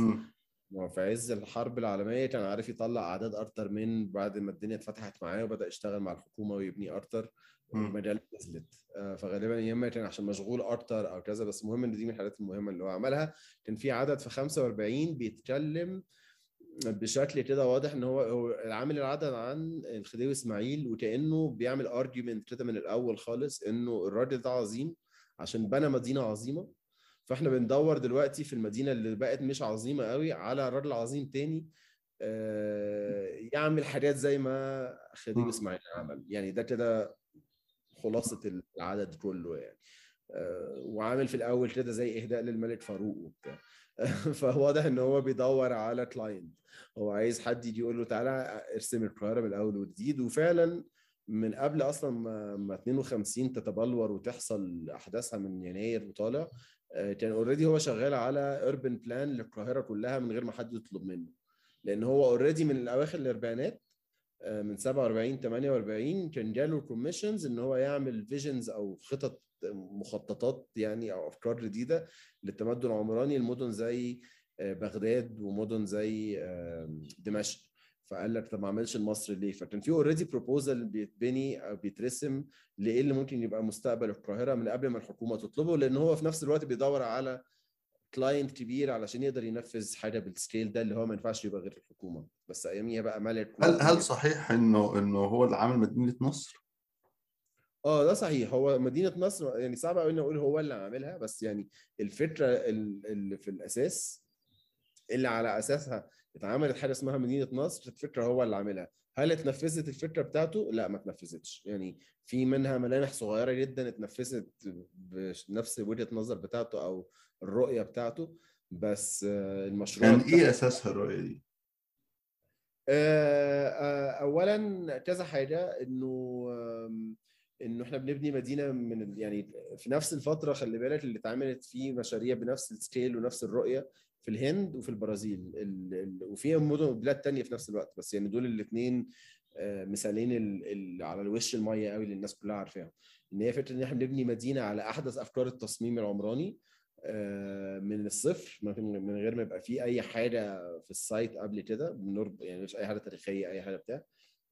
هو في عز الحرب العالمية كان عارف يطلع أعداد أكتر من بعد ما الدنيا اتفتحت معاه وبدأ يشتغل مع الحكومة ويبني أكتر مم. المجال نزلت. آه، فغالبا يا إما كان عشان مشغول أكتر أو كذا بس المهم إن دي من الحاجات المهمة اللي هو عملها. كان في عدد في 45 بيتكلم بشكل كده واضح إن هو هو عامل العدد عن الخديوي إسماعيل وكأنه بيعمل ارجيومنت كده من الأول خالص إنه الراجل ده عظيم عشان بنى مدينة عظيمة. فاحنا بندور دلوقتي في المدينة اللي بقت مش عظيمة قوي على راجل عظيم تاني آه، يعمل حاجات زي ما مم. إسماعيل عمل. يعني ده كده خلاصة العدد كله يعني. آه، وعامل في الأول كده زي إهداء للملك فاروق وبتاع. فواضح إن هو بيدور على client هو عايز حد يجي يقول له تعالى ارسم القاهره من الأول وجديد وفعلا من قبل أصلا ما ما 52 تتبلور وتحصل أحداثها من يناير وطالع كان already هو شغال على urban plan للقاهرة كلها من غير ما حد يطلب منه. لأن هو already من اواخر الاربعينات آه، من 47 48 كان جاله commissions إن هو يعمل visions أو خطط مخططات يعني أو أفكار جديدة للتمدن العمراني لمدن زي آه، بغداد ومدن زي آه، دمشق. فقال لك طب ما اعملش لمصر ليه؟ فكان في already proposal بيتبني أو بيترسم لإيه اللي ممكن يبقى مستقبل القاهرة من قبل ما الحكومة تطلبه لأن هو في نفس الوقت بيدور على client كبير علشان يقدر ينفذ حاجة بال scale ده اللي هو ما ينفعش يبقى غير الحكومة بس أياميها بقى ملك هل هل صحيح إنه إنه هو اللي عامل مدينة نصر؟ آه ده صحيح هو مدينة نصر يعني صعب قوي إني أقول هو اللي عاملها بس يعني الفكرة ال- اللي في الأساس اللي على أساسها اتعملت حاجة اسمها مدينة نصر الفكرة هو اللي عاملها. هل اتنفذت الفكرة بتاعته؟ لا ما اتنفذتش. يعني في منها ملامح صغيرة جدا اتنفذت بنفس وجهة النظر بتاعته أو الرؤية بتاعته. بس آه، المشروع كان إيه أساسها الرؤية دي؟ آه، آه، اولا كذا حاجة. إنه إنه إحنا بنبني مدينة من يعني في نفس الفترة خلي بالك اللي اتعملت فيه مشاريع بنفس السكيل ونفس الرؤية. في الهند وفي البرازيل. ال- ال- وفي مدن وبلاد تانية في نفس الوقت. بس يعني دول الاثنين مثالين ال- ال- على الوش المية قوي اللي الناس كلها عارفاهم. إن هي فكرة إن إحنا بنبني مدينة على أحدث أفكار التصميم العمراني آه، من الصفر من غير ما يبقى فيه أي حاجة في ال site قبل كده. يعني مش أي حاجة تاريخية أي حاجة بتاع.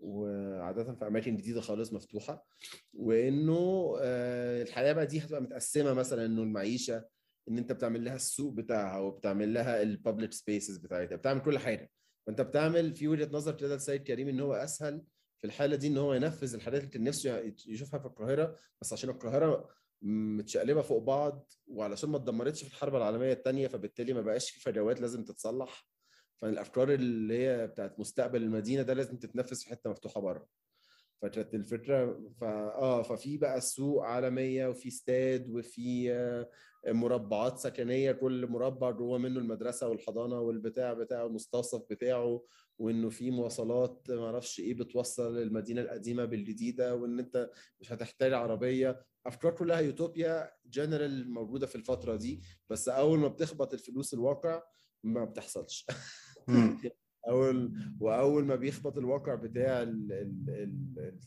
وعادة في أماكن جديدة خالص مفتوحة. وإنه آه، الحياة بقى دي هتبقى متقسمة مثلا إنه المعيشة إن أنت بتعمل لها السوق بتاعها وبتعمل لها ال public spaces بتاعتها بتعمل كل حاجة. فأنت بتعمل في وجهة نظر كده لسيد كريم إن هو أسهل في الحالة دي إن هو ينفذ الحاجات اللي كان نفسه يشوفها في القاهرة بس عشان القاهرة متشقلبة فوق بعض وعلشان ما اتدمرتش في الحرب العالمية الثانية فبالتالي ما بقاش في فجوات لازم تتصلح. فالأفكار اللي هي بتاعت مستقبل المدينة ده لازم تتنفذ في حتة مفتوحة بره. فكانت الفكرة فا آه ففي بقى سوق عالمية وفي استاد وفي آه، مربعات سكنية كل مربع جوه منه المدرسة والحضانة والبتاع بتاعه المستوصف بتاعه وإنه في مواصلات ما أعرفش إيه بتوصل المدينة القديمة بالجديدة وإن أنت مش هتحتاج عربية أفكار كلها يوتوبيا جنرال موجودة في الفترة دي بس أول ما بتخبط الفلوس الواقع ما بتحصلش. أول وأول ما بيخبط الواقع بتاع ال ال ال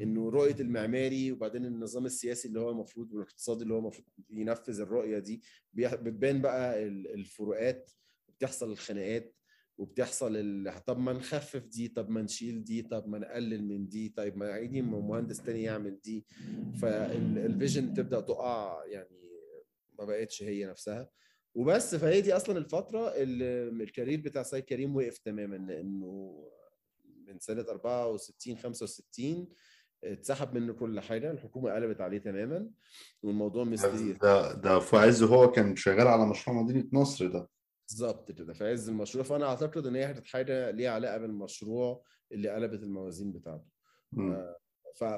إنه رؤية المعماري وبعدين النظام السياسي اللي هو المفروض والاقتصادي اللي هو المفروض ينفذ الرؤية دي بتبان بقى ال- الفروقات بتحصل الخناقات وبتحصل ال... طب ما نخفف دي طب ما نشيل دي طب ما نقلل من دي طيب ما يجي مهندس تاني يعمل دي. فال vision تبدا تقع يعني ما بقتش هي نفسها. وبس فهي دي أصلا الفترة اللي ال career بتاع سيد كريم وقف تماما لأنه من سنة 64 65 اتسحب منه كل حاجة الحكومة قلبت عليه تماما والموضوع mysterious ده ده في عز هو كان شغال على مشروع مدينة نصر ده. بالظبط كده في عز المشروع. فأنا أعتقد إن هي كانت حاجة ليها علاقة بالمشروع اللي قلبت الموازين بتاعته.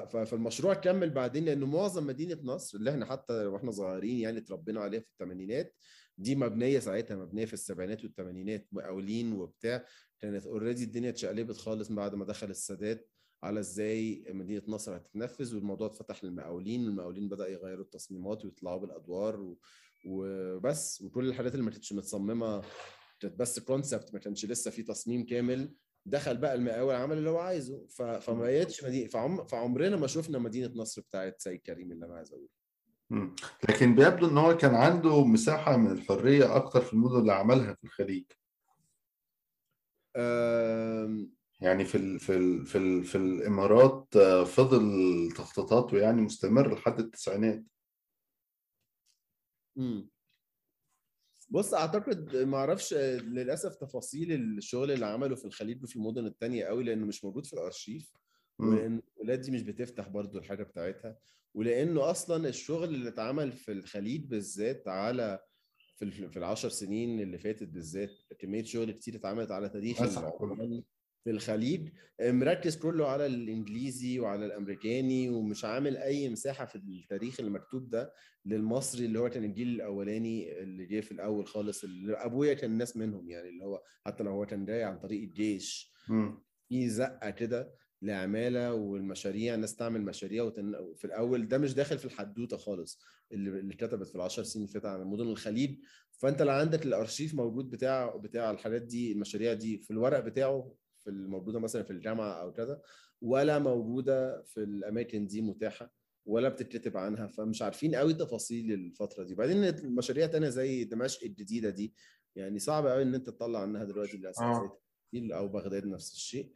فالمشروع كمل بعدين لأنه معظم مدينة نصر اللي إحنا حتى وإحنا صغيرين يعني اتربينا عليها في الثمانينات دي مبنية ساعتها مبنية في السبعينات والثمانينات مقاولين وبتاع. كانت اوريدي الدنيا اتشقلبت خالص بعد ما دخل السادات على إزاي مدينة نصر هتتنفذ والموضوع اتفتح للمقاولين والمقاولين بدا يغيروا التصميمات ويطلعوا بالأدوار و... وبس. وكل الحاجات اللي ما كانتش متصممة كانت بس كونسبت ما كانش لسه في تصميم كامل. دخل بقى المقاول عمل اللي هو عايزه. ف... فما بقتش مدينه فعم... فعمرنا ما شفنا مدينة نصر بتاعت سيد كريم اللي أنا عايز أقوله. لكن بيبدو إن هو كان عنده مساحة من الحرية أكتر في المدن اللي عملها في الخليج. أم... يعني في ال في ال في ال في الإمارات آه، فضل تخطيطاته يعني مستمر لحد التسعينات. مم. بص أعتقد ما أعرفش آه، للأسف تفاصيل الشغل اللي عمله في الخليج وفي المدن التانية قوي لأنه مش موجود في الأرشيف مم. ولان الولاد دي مش بتفتح برضو الحاجة بتاعتها. ولأنه أصلا الشغل اللي اتعمل في الخليج بالذات على في في العشر سنين اللي فاتت بالذات كمية شغل كتير اتعملت على تاريخ في الخليج مركز كله على الإنجليزي وعلى الأمريكاني ومش عامل أي مساحة في التاريخ المكتوب ده للمصري اللي هو كان الجيل الأولاني اللي جه في الأول خالص اللي أبويا كان ناس منهم يعني اللي هو حتى لو هو كان جاي عن طريق الجيش. في زقة كده لعمالة والمشاريع الناس تعمل مشاريع وتن... في الأول ده مش داخل في الحدوتة خالص اللي اللي اتكتبت في العشر سنين اللي فاتت عن مدن الخليج. فأنت لو عندك الأرشيف موجود بتاع بتاع الحاجات دي المشاريع دي في الورق بتاعه في الموجوده مثلا في الجامعة أو كذا ولا موجودة في الأماكن دي متاحة ولا بتتكتب عنها فمش عارفين قوي تفاصيل الفترة دي. بعدين المشاريع تانية زي دمشق الجديدة دي يعني صعب قوي إن أنت تطلع عنها دلوقتي للاسف آه. أو بغداد نفس الشيء.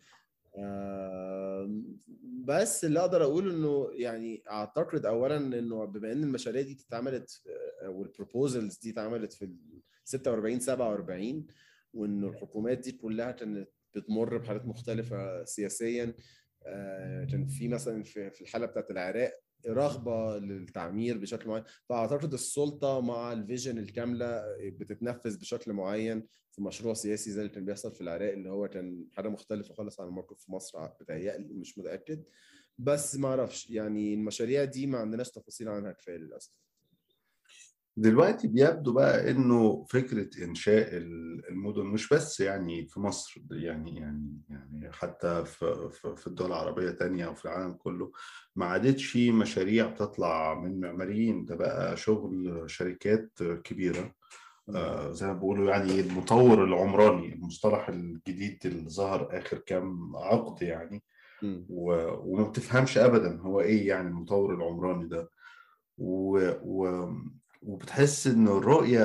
بس اللي أقدر أقوله إنه يعني أعتقد اولا إنه بما إن المشاريع دي اتعملت آه، والبروبوزلز دي اتعملت في ال 46 47 وإنه الحكومات دي كلها كانت بتمر بحالات مختلفة سياسيا آه، كان في مثلا في الحالة بتاعت العراق رغبة للتعمير بشكل معين. فأعتقد السلطة مع الفيجن الكاملة بتتنفذ بشكل معين في مشروع سياسي زي اللي كان بيحصل في العراق اللي هو كان حاجة مختلفة خالص عن الموقف في مصر بتهيألي مش متأكد. بس ما أعرفش يعني المشاريع دي ما عندناش تفاصيل عنها كفاية للأسف. دلوقتي بيبدو بقى إنه فكرة إنشاء المدن مش بس يعني في مصر يعني يعني يعني حتى في في الدول العربية تانية وفي العالم كله ما عادتش مشاريع بتطلع من معماريين. ده بقى شغل شركات كبيرة آه زي ما بيقولوا يعني المطور العمراني المصطلح الجديد اللي ظهر آخر كام عقد يعني. و... وما بتفهمش ابدا هو إيه يعني المطور العمراني ده. و... و... وبتحس ان الرؤية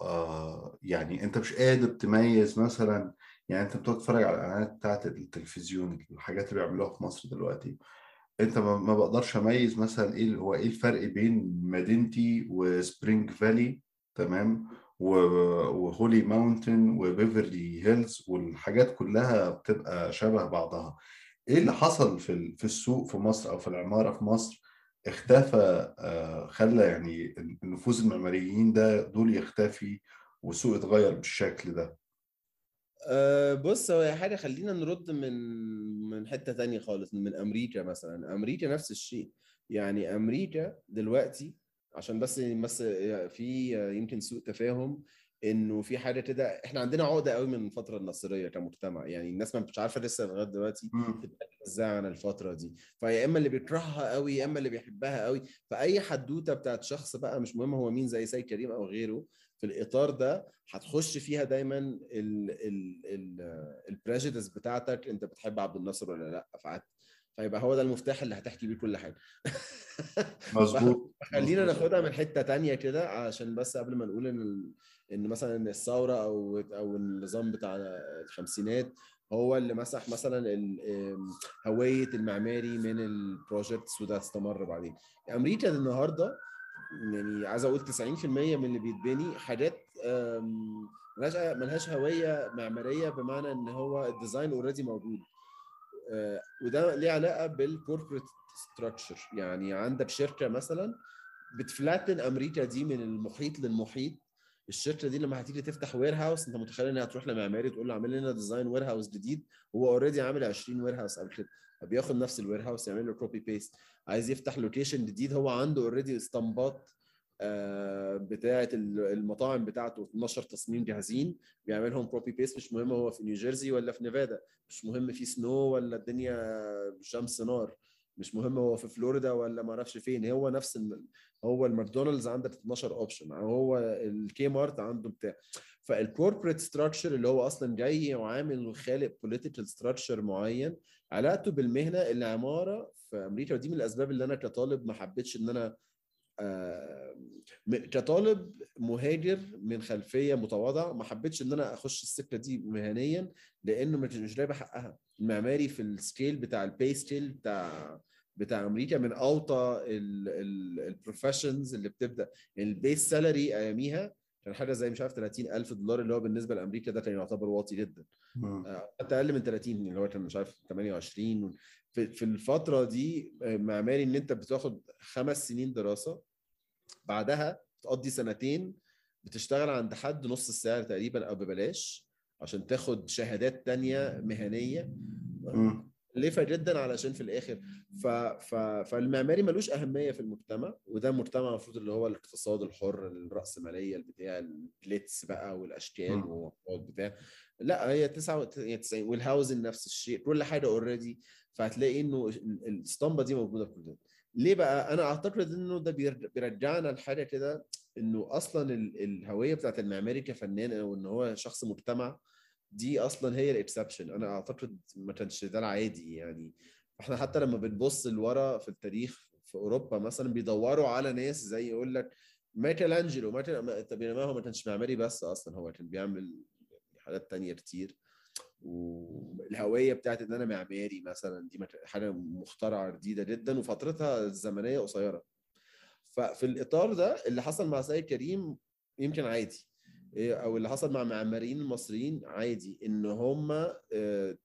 آه يعني أنت مش قادر تميز مثلا يعني أنت بتتفرج على الإعلانات بتاعت التلفزيون الحاجات اللي بيعملوها في مصر دلوقتي أنت ما بقدرش أميز مثلا إيه هو إيه الفرق بين مدينتي و Spring Valley تمام و Holy Mountain و Beverly Hills والحاجات كلها بتبقى شبه بعضها. إيه اللي حصل في في السوق في مصر أو في العمارة في مصر؟ اختفى خلى يعني النفوذ المعماريين ده دول يختفي والسوق يتغير بالشكل ده. أه بص هو حاجة خلينا نرد من من حتة تانية خالص من أمريكا مثلا. أمريكا نفس الشيء. يعني أمريكا دلوقتي عشان بس بس في يمكن سوء تفاهم إنه في حاجة كده إحنا عندنا عقدة قوي من الفترة النصريه كمجتمع. يعني الناس ما مش عارفة لسه لغاية دلوقتي إزاي عن الفترة دي. فيا إما اللي بيكرهها قوي يا إما اللي بيحبها قوي. فأي حدوتة بتاعت شخص بقى مش مهم هو مين زي سيد كريم أو غيره في الإطار ده هتخش فيها دايما البريجيدس بتاعتك أنت بتحب عبد الناصر ولا لأ؟ فعت فيبقى هو ده المفتاح اللي هتحكي بيه كل حاجة. مظبوط. خلينا ناخدها من حتة تانية كده عشان بس قبل ما نقول إن إن مثلا الثورة أو أو النظام بتاع الخمسينات هو اللي مسح مثلا هوية المعماري من ال projects وده استمر بعدين. أمريكا النهارده يعني عايز أقول 90% من اللي بيتبني حاجات ملهاش ملهاش هوية معمارية بمعنى إن هو ال design already موجود. وده ليه علاقة بال corporate structure يعني عندك شركة مثلا بت flatten أمريكا دي من المحيط للمحيط الشركة دي لما هتيجي تفتح warehouse أنت متخيل إنها هتروح لمعماري تقول له اعمل لنا design warehouse جديد؟ هو already عامل 20 warehouse قبل كده. فبياخد نفس ال warehouse يعمل له copy paste عايز يفتح location جديد هو عنده already اسطمبات بتاعة المطاعم بتاعته 12 تصميم جاهزين. بيعملهم copy paste مش مهم هو في نيوجيرسي ولا في نيفادا. مش مهم في snow ولا الدنيا شمس نار. مش مهم هو في فلوريدا ولا ما أعرفش فين. هو نفس. هو الماكدونالدز عندك 12 option هو ال Kmart عنده بتاع. فال corporate structure اللي هو أصلا جاي وعامل وخالق political structure معين علاقته بالمهنة العمارة في أمريكا ودي من الأسباب اللي أنا كطالب ما حبيتش إن أنا كطالب مهاجر من خلفية متواضعة ما حبيتش إن أنا أخش السكة دي مهنيا لأنه مش جايبة حقها. المعماري في ال scale بتاع ال pay scale بتاع بتاع أمريكا من أوطى ال professions اللي بتبدأ يعني ال base salary أياميها كان حاجة زي مش عارف 30000 دولار اللي هو بالنسبة لأمريكا ده كان يعتبر واطي جدا. حتى أقل من 30 اللي هو كان مش عارف 28 في, في الفترة دي معماري إن أنت بتاخد خمس سنين دراسة بعدها تقضي سنتين بتشتغل عند حد نص السعر تقريبا أو ببلاش عشان تاخد شهادات تانية مهنية. مكلفه جدا علشان في الآخر. ف... ف... فالمعماري ملوش أهمية في المجتمع وده مجتمع المفروض اللي هو الاقتصاد الحر الرأسمالية بتاع الجليتس بقى والاشكال والبتاع لا هي 99 والهاوزن نفس الشيء كل حاجة اوريدي فهتلاقي إنه الاسطمبة دي موجودة في كل ليه بقى؟ أنا أعتقد إنه ده بيرجعنا لحاجة كده إنه أصلا الهوية بتاعت المعماري كفنان أو إن هو شخص مجتمع دي أصلا هي الاكسبشن أنا أعتقد ما كانش ده العادي يعني. إحنا حتى لما بنبص لورا في التاريخ في أوروبا مثلا بيدوروا على ناس زي يقول لك مايكل انجلو طب بينما هو ما كانش معماري بس أصلا هو كان بيعمل حاجات تانية كتير. والهوية بتاعت إن أنا معماري مثلا دي حاجة مخترعة جديدة جدا وفترتها الزمنية قصيرة. ففي الإطار ده اللي حصل مع سيد كريم يمكن عادي. أو اللي حصل مع معماريين المصريين عادي إن هم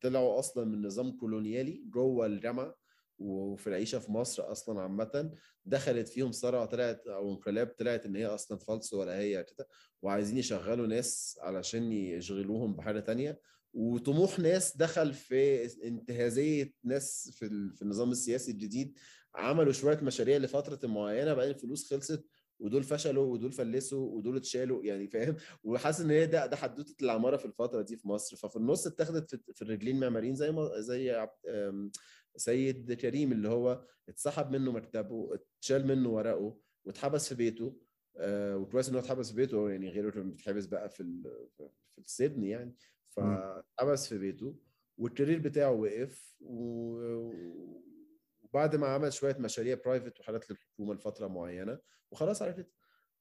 طلعوا أصلا من نظام كولونيالي جوه الجامعة وفي العيشة في مصر أصلا عامة. دخلت فيهم ثروه طلعت أو انقلاب طلعت إن هي أصلا فالص ولا هي كده. وعايزين يشغلوا ناس علشان يشغلوهم بحاجة تانية. وطموح ناس دخل في انتهازية ناس في النظام السياسي الجديد. عملوا شوية مشاريع لفترة معينة بعدين الفلوس خلصت. ودول فشلوا ودول فلسوا ودول اتشالوا يعني فاهم؟ وحاسس إن هي ده ده حدوتة العمارة في الفترة دي في مصر. ففي النص اتخذت في الرجلين معماريين زي ما زي سيد كريم اللي هو اتسحب منه مكتبه اتشال منه ورقه واتحبس في بيته. آه وكويس إن هو اتحبس في بيته يعني غيره كان بيتحبس بقى في في السجن يعني. فاتحبس في بيته وال career بتاعه وقف وبعد ما عمل شوية مشاريع private وحاجات للحكومة لفترة معينة وخلاص على كده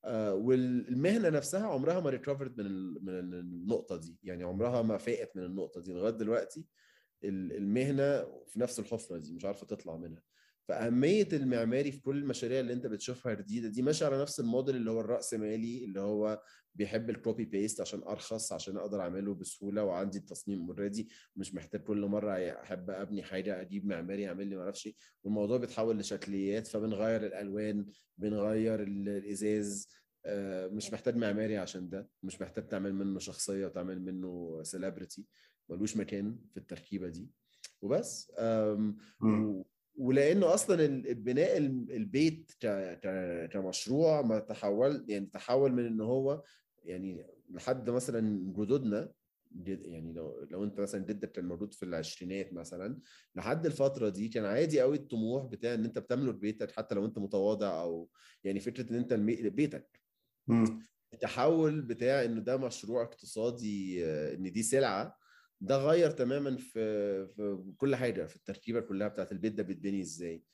آه والمهنة نفسها عمرها ما recovered من من النقطة دي. يعني عمرها ما فاقت من النقطة دي. لغاية دلوقتي المهنة في نفس الحفرة دي مش عارفة تطلع منها. فأهمية المعماري في كل المشاريع اللي أنت بتشوفها جديدة دي ماشيه على نفس الموديل اللي هو الراسمالي اللي هو بيحب ال copy paste عشان أرخص عشان أقدر أعمله بسهولة وعندي التصميم already مش محتاج كل مرة أحب أبني حاجة أجيب معماري يعمل لي ما أعرفش والموضوع بيتحول لشكليات فبنغير الألوان بنغير الإزاز. آه، مش محتاج معماري عشان ده. مش محتاج تعمل منه شخصية وتعمل منه سيلبرتي ملوش مكان في التركيبة دي. وبس. ولأنه أصلا بناء البيت كمشروع ما تحول يعني تحول من إن هو يعني لحد مثلا جدودنا يعني لو لو أنت مثلا جدك كان موجود في العشرينات مثلا لحد الفترة دي كان عادي قوي الطموح بتاع إن أنت بتملك بيتك حتى لو أنت متواضع أو يعني فكرة إن أنت بيتك التحول بتاع إنه ده مشروع اقتصادي إن دي سلعة ده غير تماما في في كل حاجة في التركيبة كلها بتاعت البيت ده بيتبني إزاي.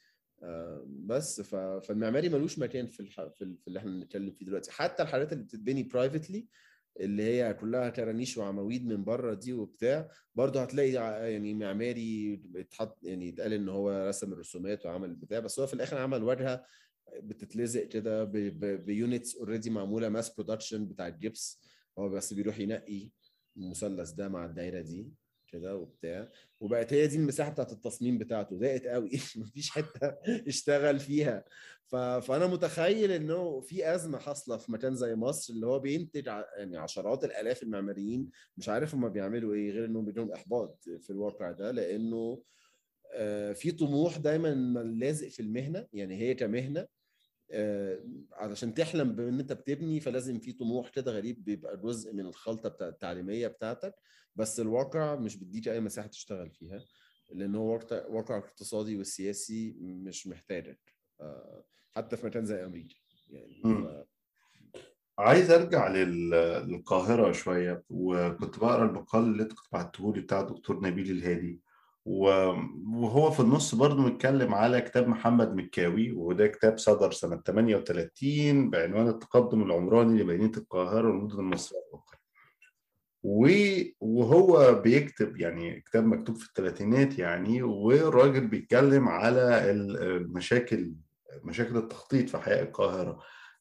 آه، بس فالمعماري ملوش مكان في الح... في اللي إحنا بنتكلم فيه دلوقتي. حتى الحاجات اللي بتتبني برايفتلي اللي هي كلها كرانيش وعواميد من بره دي وبتاع برضه هتلاقي يعني معماري اتحط يعني اتقال إن هو رسم الرسومات وعمل البتاع بس هو في الآخر عمل واجهة بتتلزق كده ب units already معمولة mass production بتاع الجبس. هو بس بيروح ينقي المثلث ده مع الدايرة دي كده وبتاع. وبقت هي دي المساحة بتاعت التصميم بتاعته. ضاقت قوي. مفيش حتة يشتغل فيها. ف... فأنا متخيل إنه في أزمة حاصلة في مكان زي مصر اللي هو بينتج ع... يعني عشرات الآلاف المعماريين. مش عارف هم بيعملوا إيه غير إنهم بيجيلهم إحباط في الواقع ده لأنه آه، في طموح دايما لازق في المهنة. يعني هي كمهنة علشان تحلم بان انت بتبني فلازم في طموح كده غريب بيبقى جزء من الخلطة بتاع التعليمية بتاعتك. بس الواقع مش بيديك أي مساحة تشتغل فيها لأن هو واقع اقتصادي والسياسي مش محتاجك آه، حتى في مكان زي أمريكا. يعني ف... عايز أرجع للقاهرة شوية وكنت بقرأ المقال اللي أنت كنت بعته لي بتاع الدكتور نبيل الهادي. وهو في النص برضه متكلم على كتاب محمد مكاوي وده كتاب صدر سنة 38 بعنوان التقدم العمراني لمدينة القاهرة والمدن المصرية الأخرى وهو بيكتب يعني كتاب مكتوب في الثلاثينات يعني والراجل بيتكلم على المشاكل مشاكل التخطيط في حياة القاهرة.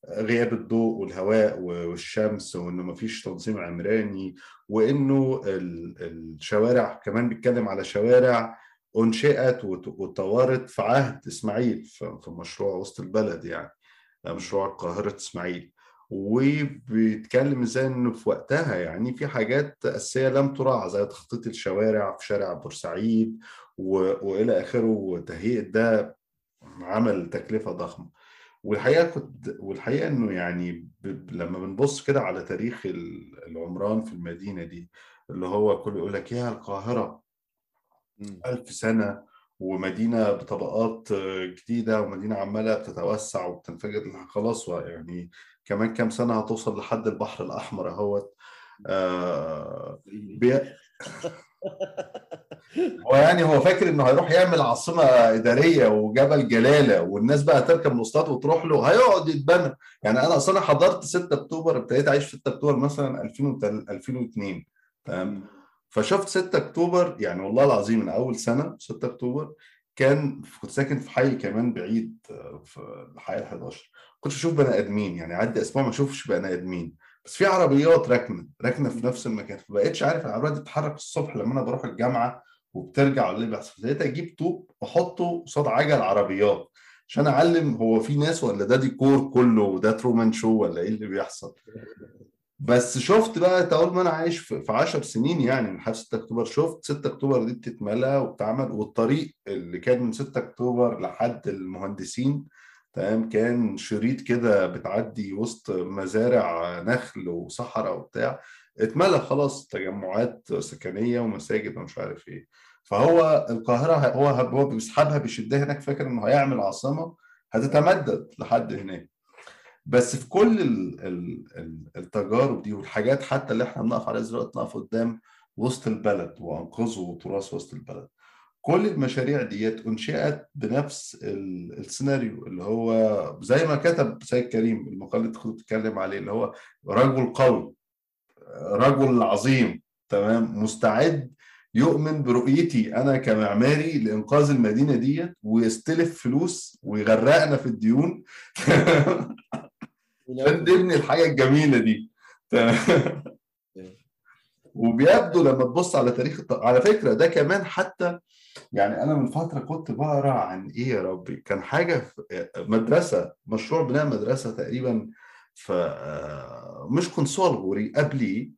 غياب الضوء والهواء والشمس وإنه ما فيش تنظيم عمراني وإنه الشوارع كمان بيتكلم على شوارع أنشئت وطورت في عهد إسماعيل في مشروع وسط البلد يعني مشروع قاهرة إسماعيل. وبيتكلم إزاي إنه في وقتها يعني في حاجات أساسية لم تراعى زي تخطيط الشوارع في شارع بورسعيد وإلى آخره وتهيئة ده عمل تكلفة ضخمة. والحقيقة كنت والحقيقة إنه يعني ب... لما بنبص كده على تاريخ العمران في المدينة دي اللي هو كله يقول لك يا القاهرة ألف سنة ومدينة بطبقات جديدة ومدينة عمالة بتتوسع وبتنفجر. خلاص يعني كمان كام سنة هتوصل لحد البحر الأحمر أهوت. آه بي... هو يعني هو فاكر إنه هيروح يعمل عاصمة إدارية وجبل جلالة والناس بقى تركب مواصلات وتروح له هيقعد يتبنى. يعني أنا أصلا حضرت 6 أكتوبر ابتديت أعيش في 6 أكتوبر مثلا 2002 تمام؟ فشفت 6 أكتوبر يعني والله العظيم من أول سنة 6 أكتوبر كان كنت ساكن في حي كمان بعيد في الحي ال 11 كنت أشوف بني آدمين يعني عدي أسبوع ما أشوفش بني آدمين. بس في عربيات راكنة راكنة في نفس المكان فبقيتش عارف العربيات دي بتتحرك الصبح لما أنا بروح الجامعة وبترجع اللي بيحصل. لقيت أجيب طوب واحطه قصاد عجل عربيات. عشان أعلم هو في ناس ولا ده ديكور كله وده ترومان شو ولا إيه اللي بيحصل. بس شفت بقى أول ما أنا عايش في 10 سنين يعني من حرب 6 أكتوبر شفت 6 أكتوبر دي بتتملى وبتعمل والطريق اللي كان من 6 أكتوبر لحد المهندسين تمام كان شريط كده بتعدي وسط مزارع نخل وصحراء وبتاع. اتملى خلاص تجمعات سكنية ومساجد ومش عارف إيه. فهو القاهرة هو هو بيسحبها بيشدها هناك فاكر انه هيعمل عاصمة هتتمدد لحد هناك. بس في كل التجارب دي والحاجات حتى اللي إحنا بنقف عليها دلوقتي نقف قدام وسط البلد وانقذوا تراث وسط البلد. كل المشاريع ديت انشئت بنفس السيناريو اللي هو زي ما كتب سيد كريم المقال اللي كنت بتتكلم عليه اللي هو رجل قوي. رجل عظيم تمام مستعد يؤمن برؤيتي أنا كمعماري لإنقاذ المدينة ديت ويستلف فلوس ويغرقنا في الديون. عشان نبني الحاجة الجميلة دي. وبيبدو لما تبص على تاريخ على فكرة ده كمان حتى يعني أنا من فترة كنت بقرأ عن إيه يا ربي؟ كان حاجة في مدرسة مشروع بناء مدرسة تقريبا في آه، كونسول غوري قبلي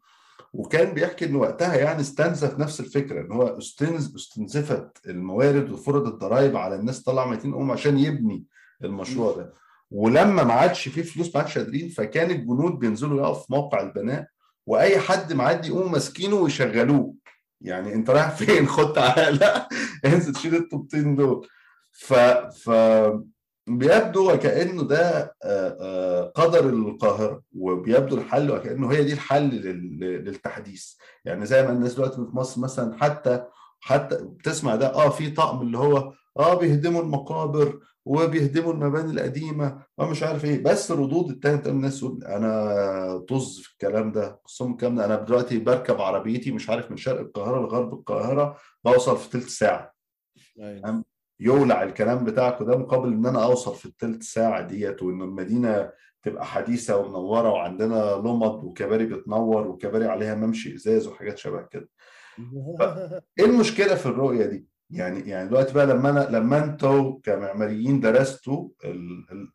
وكان بيحكي إن وقتها يعني استنزف نفس الفكرة إن هو استنز استنزفت الموارد وفرض الضرائب على الناس طلع 200 أم عشان يبني المشروع ده. ولما ما عادش فيه فلوس ما عادش قادرين فكان الجنود بينزلوا يقفوا في موقع البناء وأي حد معدي يقوموا ماسكينه ويشغلوه. يعني أنت رايح فين؟ خد تعالى. انزل شيل الطوبتين دول. ف ف بيبدو وكأنه ده قدر القاهرة وبيبدو الحل وكأنه هي دي الحل للتحديث. يعني زي ما الناس دلوقتي في مصر مثلا حتى حتى بتسمع ده آه في طقم اللي هو آه بيهدموا المقابر وبيهدموا المباني القديمة ومش عارف إيه. بس ردود التانية الناس تقول أنا طز في الكلام ده خصوصا الكلام ده. أنا دلوقتي بركب عربيتي مش عارف من شرق القاهرة لغرب القاهرة بوصل في ثلث ساعة. أيوة. يولع الكلام بتاعك ده مقابل إن أنا أوصل في الثلث ساعة ديت وإن المدينة تبقى حديثة ومنورة وعندنا لمض وكباري بتنور وكباري عليها ممشي إزاز وحاجات شبه كده. إيه المشكلة في الرؤية دي؟ يعني يعني دلوقتي بقى لما أنا لما أنتوا كمعماريين درستوا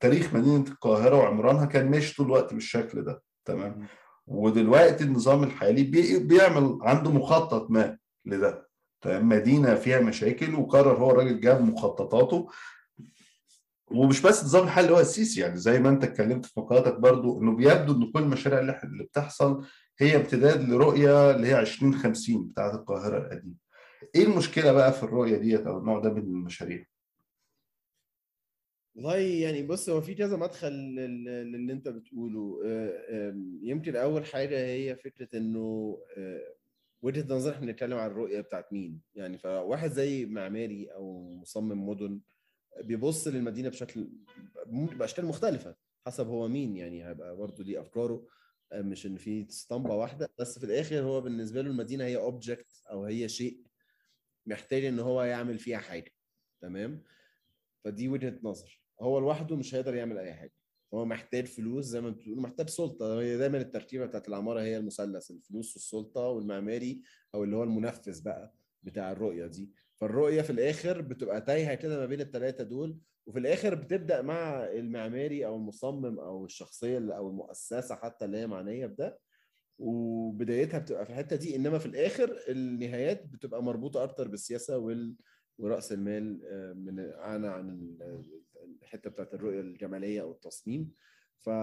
تاريخ مدينة القاهرة وعمرانها كان ماشي طول الوقت بالشكل ده تمام؟ ودلوقتي النظام الحالي بيعمل عنده مخطط ما لده. مدينة فيها مشاكل وقرر هو الراجل جاب مخططاته. ومش بس النظام الحالي هو السيسي يعني زي ما انت اتكلمت في مقالاتك برضو إنه بيبدو إن كل المشاريع اللي بتحصل هي امتداد لرؤية اللي هي 2050 بتاعت القاهرة القديمة. إيه المشكلة بقى في الرؤية ديت أو النوع ده من المشاريع؟ والله يعني بص هو في كذا مدخل للي أنت بتقوله. آه، يمكن أول حاجة هي فكرة إنه آه، وجهة نظر إحنا بنتكلم عن الرؤية بتاعت مين؟ يعني فواحد زي معماري أو مصمم مدن بيبص للمدينة بشكل بأشكال مختلفة حسب هو مين. يعني هيبقى برضه ليه أفكاره آه، مش إن في اسطمبة واحدة بس في الآخر هو بالنسبة له المدينة هي اوبجكت أو هي شيء محتاج إن هو يعمل فيها حاجة. تمام؟ فدي وجهة نظر. هو لوحده مش هيقدر يعمل أي حاجة. هو محتاج فلوس زي ما بتقول محتاج سلطة. هي دايما التركيبه بتاعت العمارة هي المثلث الفلوس والسلطة والمعماري أو اللي هو المنفذ بقى بتاع الرؤية دي. فالرؤية في الآخر بتبقى تايهة كده ما بين الثلاثه دول وفي الآخر بتبدأ مع المعماري أو المصمم أو الشخصية أو المؤسسة حتى اللي هي معنية بده. وبدايتها بتبقى في الحتة دي إنما في الآخر النهايات بتبقى مربوطة أكتر بالسياسة وال ورأس المال آه، من عن عن الحتة بتاعت الرؤية الجمالية أو التصميم. ف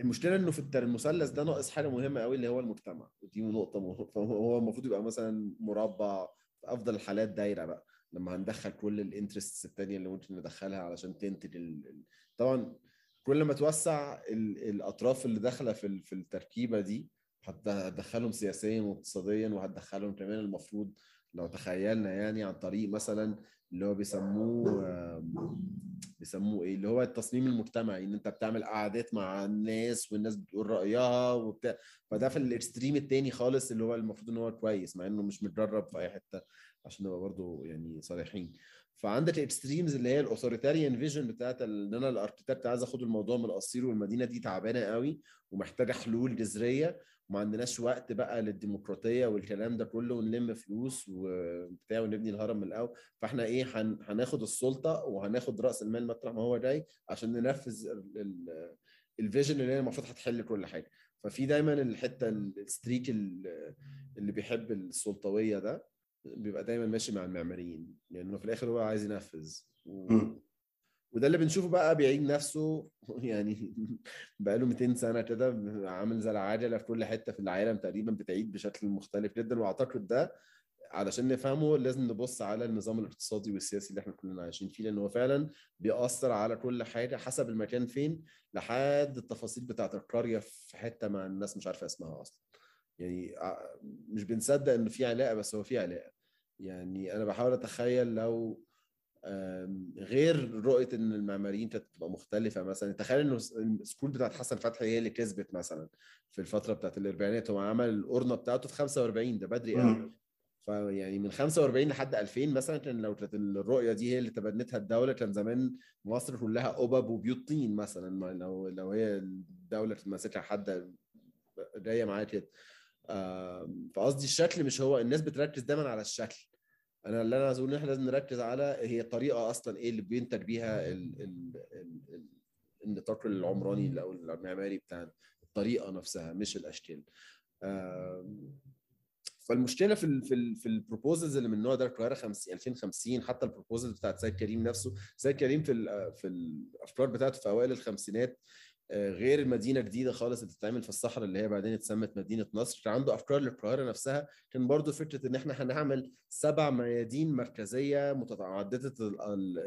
المشكلة إنه في المثلث ده ناقص حاجة مهمة قوي اللي هو المجتمع. ودي نقطة فهو المفروض يبقى مثلا مربع في أفضل الحالات دايرة بقى. لما هندخل كل الانترستس الثانية اللي ممكن ندخلها علشان تنتج ال... طبعا كل ما توسع الأطراف اللي داخلة في في التركيبة دي هتدخلهم سياسيا واقتصاديا وهتدخلهم كمان المفروض لو تخيلنا يعني عن طريق مثلا اللي هو بيسموه بيسموه إيه؟ اللي هو التصميم المجتمعي إن أنت بتعمل قعدات مع الناس والناس بتقول رأيها وبتاع. فده في ال extreme التاني خالص اللي هو المفروض إن هو كويس مع إنه مش متدرب في أي حتة عشان نبقى برضه يعني صريحين. فعندك ال extremes اللي هي ال authoritarian vision بتاعت إن أنا ال architect عايز آخد الموضوع من القصير والمدينة دي تعبانة قوي ومحتاجة حلول جذرية. وما عندناش وقت بقى للديمقراطية والكلام ده كله ونلم فلوس وبتاع ونبني الهرم من الأول. فاحنا إيه هن... هناخد السلطة وهناخد رأس المال مطرح ما هو جاي عشان ننفذ ال vision اللي هي المفروض هتحل كل حاجة. ففي دايما الحتة ال streak اللي بيحب السلطوية ده بيبقى دايما ماشي مع المعماريين لأنه يعني في الآخر هو عايز ينفذ. و... وده اللي بنشوفه بقى بيعيد نفسه يعني بقى له 200 سنة كده عامل زي العجلة في كل حتة في العالم تقريبا بتعيد بشكل مختلف جدا. وأعتقد ده علشان نفهمه لازم نبص على النظام الاقتصادي والسياسي اللي إحنا كلنا عايشين فيه لأن هو فعلا بيأثر على كل حاجة حسب المكان فين لحد التفاصيل بتاعت القرية في حتة مع الناس مش عارفة اسمها أصلا. يعني مش بنصدق إنه في علاقة بس هو في علاقة. يعني أنا بحاول أتخيل لو غير رؤية إن المعماريين تبقى مختلفة مثلا. تخيل إنه السكول بتاعت حسن فتحي هي اللي كسبت مثلا في الفترة بتاعت الأربعينات. هو عمل القرنة بتاعته في 45 ده بدري قوي. فيعني من 45 لحد 2000 مثلا كان لو كانت الرؤية دي هي اللي تبنتها الدولة كان زمان مصر كلها قبب وبيوت طين مثلا. لو لو هي الدولة ماسكها حد جاية معايا كده. فقصدي الشكل مش هو الناس بتركز دايما على الشكل. أنا اللي أنا عايز أقول إن إحنا لازم نركز على هي طريقة أصلا إيه اللي بينتج بيها ال ال ال النطاق العمراني أو المعماري بتاعنا الطريقة نفسها مش الأشكال. فالمشكلة في ال في ال في ال proposals اللي من النوع ده القاهرة 50 2050 حتى ال proposal بتاعت سيد كريم نفسه سيد كريم في في الأفكار بتاعته في أوائل الخمسينات غير المدينة جديدة خالص اللي بتتعمل في الصحراء اللي هي بعدين اتسمت مدينة نصر. كان عنده أفكار للقاهرة نفسها. كان برضو فكرة إن إحنا هنعمل سبع ميادين مركزية متعددة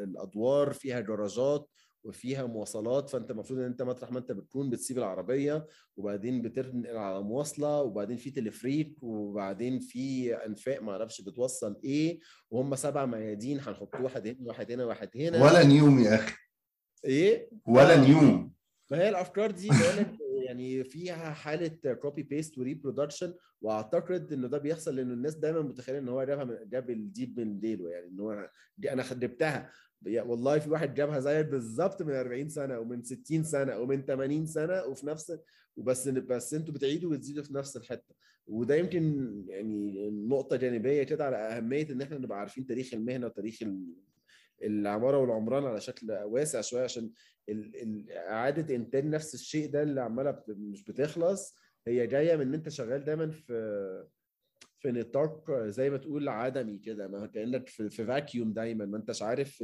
الأدوار فيها جراجات وفيها مواصلات. فأنت المفروض إن أنت مطرح ما أنت بتكون بتسيب العربية وبعدين بتنقل على مواصلة وبعدين في تلفريك وبعدين في أنفاق ما أعرفش بتوصل إيه. وهم سبع ميادين هنحط واحد هنا واحد هنا واحد هنا. ولا نيوم يا أخي. إيه؟ ولا نيوم. ما هي الأفكار دي بقولك يعني فيها حالة copy paste و reproduction وأعتقد انه ده بيحصل لأن الناس دايما متخيلة إن هو جابها من جاب الديب من ديله. يعني إن هو أنا خدمتها والله في واحد جابها زيك بالظبط من 40 سنة ومن 60 سنة ومن 80 سنة وفي نفس وبس بس أنتوا بتعيدوا وتزيدوا في نفس الحتة. وده يمكن يعني نقطة جانبية كده على أهمية إن إحنا نبقى عارفين تاريخ المهنة وتاريخ العمارة والعمران على شكل واسع شوية عشان إعادة إنتاج نفس الشيء ده اللي عمالة مش بتخلص. هي جاية من إن أنت شغال دايما في في نطاق زي ما تقول عدمي كده ما كأنك في, في vacuum دايما. ما أنتش عارف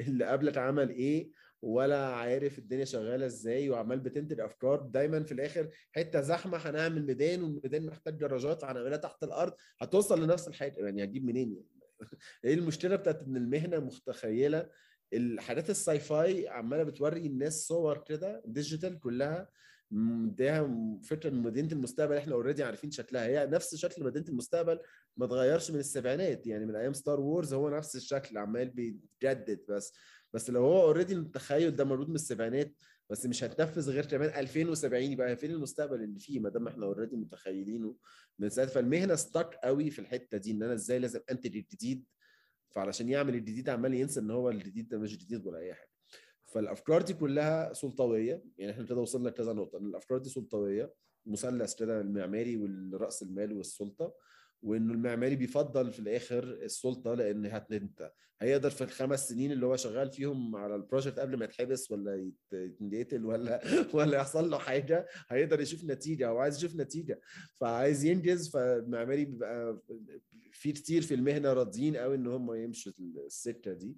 اللي قبلك عمل إيه ولا عارف الدنيا شغالة إزاي وعمال بتنتج أفكار. دايما في الآخر حتة زحمة هنعمل ميدان والميدان محتاج جراجات فهنعملها تحت الأرض هتوصل لنفس الحاجة. يعني هتجيب منين يعني؟ إيه المشكلة بتاعت إن المهنة متخيلة؟ الحاجات ال sci-fi عمالة بتوري الناس صور كده digital كلها مديها فكرة مدينة المستقبل إحنا already عارفين شكلها. هي نفس شكل مدينة المستقبل ما اتغيرش من السبعينات يعني من أيام Star Wars هو نفس الشكل عمال بيتجدد بس. بس لو هو already التخيل ده موجود من السبعينات بس مش هتنفذ غير كمان 2070 يبقى فين المستقبل اللي فيه؟ ما دام إحنا already متخيلينه من ساعه فالمهنة stuck قوي في الحتة دي إن أنا إزاي لازم أنتج الجديد فعلشان يعمل الجديد عمال ينسى إن هو الجديد ده مش جديد ولا أي حاجة. فالأفكار دي كلها سلطوية. يعني إحنا كده وصلنا لكذا نقطة. إن الأفكار دي سلطوية مثلث كده المعماري والرأس المال والسلطة. وإنه المعماري بيفضل في الآخر السلطة لأن أنت. هيقدر في الخمس سنين اللي هو شغال فيهم على البروجكت قبل ما يتحبس ولا يتقتل ولا ولا يحصل له حاجة هيقدر يشوف نتيجة. هو عايز يشوف نتيجة. فعايز ينجز فالمعماري بيبقى في كتير في المهنة راضيين قوي إن هم يمشوا السكة دي.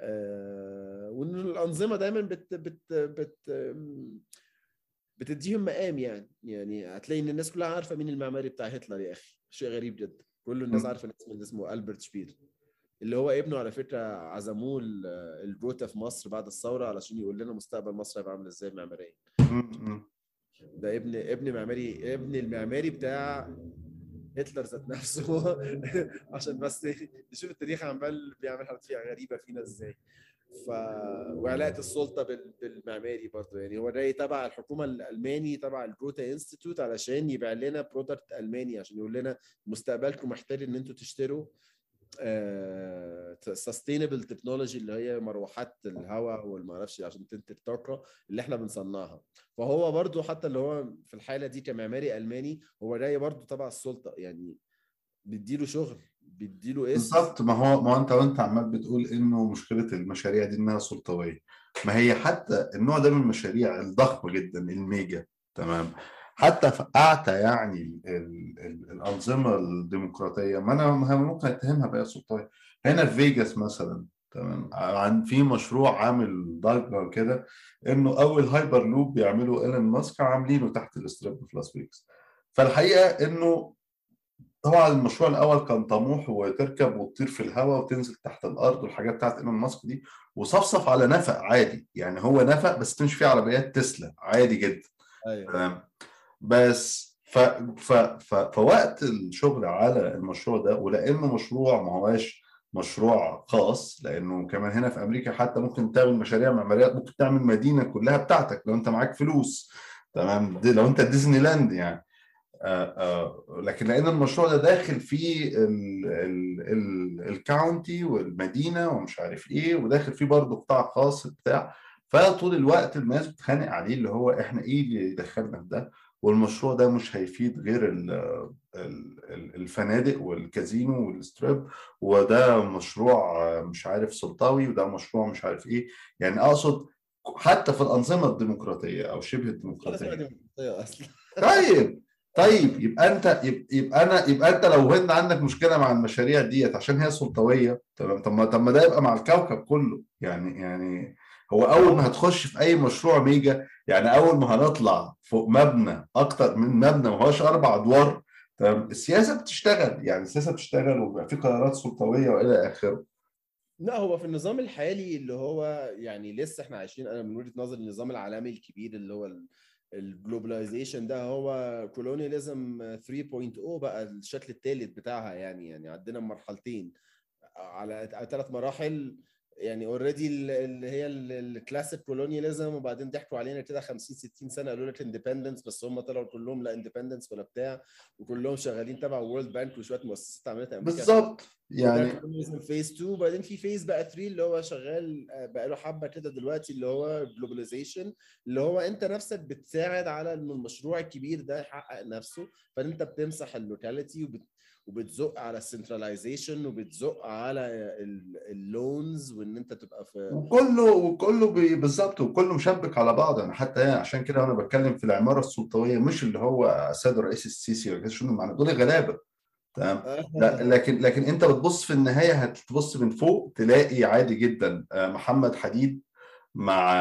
آه وإن الأنظمة دايما بت بت بت بتديهم مقام يعني. يعني هتلاقي إن الناس كلها عارفة مين المعماري بتاع هتلر يا أخي. شيء غريب جدا. كل الناس عارفة الاسم اللي اسمه ألبرت شبير. اللي هو ابنه على فكرة عزموه الجوتا في مصر بعد الثورة علشان يقول لنا مستقبل مصر هيبقى عامل إزاي معماريا. ده ابن ابن معماري ابن المعماري بتاع هتلر ذات نفسه. عشان بس نشوف التاريخ عمال بيعمل حاجات فيها غريبة فينا إزاي. ف وعلاقة السلطة بالمعماري برضه. يعني هو جاي تبع الحكومة الألماني تبع ال Goethe-Institut علشان يبيع لنا product ألماني عشان يقول لنا مستقبلكم محتاج إن أنتوا تشتروا sustainable technology اللي هي مروحات الهواء والما أعرفش عشان تنتج الطاقه اللي إحنا بنصنعها. فهو برضو حتى اللي هو في الحالة دي كمعماري ألماني هو جاي برضو تبع السلطة. يعني بيديله شغل. بيديله اسم بالظبط. ما هو ما هو أنت وأنت عمال بتقول إنه مشكلة المشاريع دي إنها سلطويه ما هي حتى النوع ده من المشاريع الضخمة جدا ال mega. تمام. حتى في أعتى يعني ال ال الأنظمة الديمقراطية ما أنا ممكن أتهمها بقى سلطويه هنا في فيجاس مثلا. تمام. عن في مشروع عامل ضجة كده إنه أول هايبر لوب بيعمله إيلون ماسك عاملينه تحت ال Strip في لاس فيجاس. فالحقيقة إنه طبعا المشروع الأول كان طموح وتركب وتطير في الهواء وتنزل تحت الأرض والحاجات بتاعت إيلون ماسك دي وصفصف على نفق عادي يعني هو نفق بس تمشي فيه عربيات تسلا عادي جدا. أيوه. تمام. بس ف... ف... ف... فوقت الشغل على المشروع ده ولأنه مشروع ما هواش مشروع خاص لأنه كمان هنا في أمريكا حتى ممكن تعمل مشاريع معماريات ممكن تعمل مدينة كلها بتاعتك لو أنت معاك فلوس. تمام. لو أنت ديزني لاند يعني. لكن لأن المشروع ده داخل فيه ال county والمدينة ومش عارف إيه وداخل فيه برضه قطاع خاص بتاع فطول الوقت الناس بتخانق عليه اللي هو إحنا إيه اللي يدخلنا في ده؟ والمشروع ده مش هيفيد غير الفنادق والكازينو وال Strip وده مشروع مش عارف سلطوي وده مشروع مش عارف إيه. يعني أقصد حتى في الأنظمة الديمقراطية أو شبه الديمقراطية. طيب. طيب يبقى انت يبقى أنا يبقى انت لو هن عندك مشكلة مع المشاريع ديت عشان هي سلطوية تمام؟ طب ما طب ما ده يبقى مع الكوكب كله. يعني يعني هو أول ما هتخش في أي مشروع ميجا يعني أول ما هنطلع فوق مبنى أكتر من مبنى ما هوش أربع أدوار تمام؟ السياسة بتشتغل يعني السياسة بتشتغل وبيبقى في قرارات سلطوية وإلى آخره. لا هو في النظام الحالي اللي هو يعني لسه إحنا عايشين أنا من وجهة نظري النظام العالمي الكبير اللي هو ال globalization ده هو colonialism 3.0 بقى الشكل الثالث بتاعها يعني يعني عندنا مرحلتين. على ثلاث مراحل يعني already اللي هي ال classic colonialism وبعدين ضحكوا علينا كده 50 60 سنة قالوا لك independence بس هم طلعوا كلهم لا independence ولا بتاع وكلهم شغالين تبع World Bank وشوية مؤسسات عملتها أمريكا. بالظبط. يعني phase 2 وبعدين في phase بقى 3 اللي هو شغال بقى له حبة كده دلوقتي اللي هو globalization اللي هو انت نفسك بتساعد على ان المشروع الكبير ده يحقق نفسه فانت بتمسح ال locality وبت وبتزق على ال centralization وبتزق على ال loans وإن أنت تبقى في وكله وكله بالظبط وكله مشبك على بعض. أنا حتى عشان كده أنا بتكلم في العمارة السلطوية مش اللي هو سيد الرئيس السيسي ولا شنو معنى؟ دول غلابة. تمام؟ لكن لكن أنت بتبص في النهاية هتبص من فوق تلاقي عادي جدا محمد حديد مع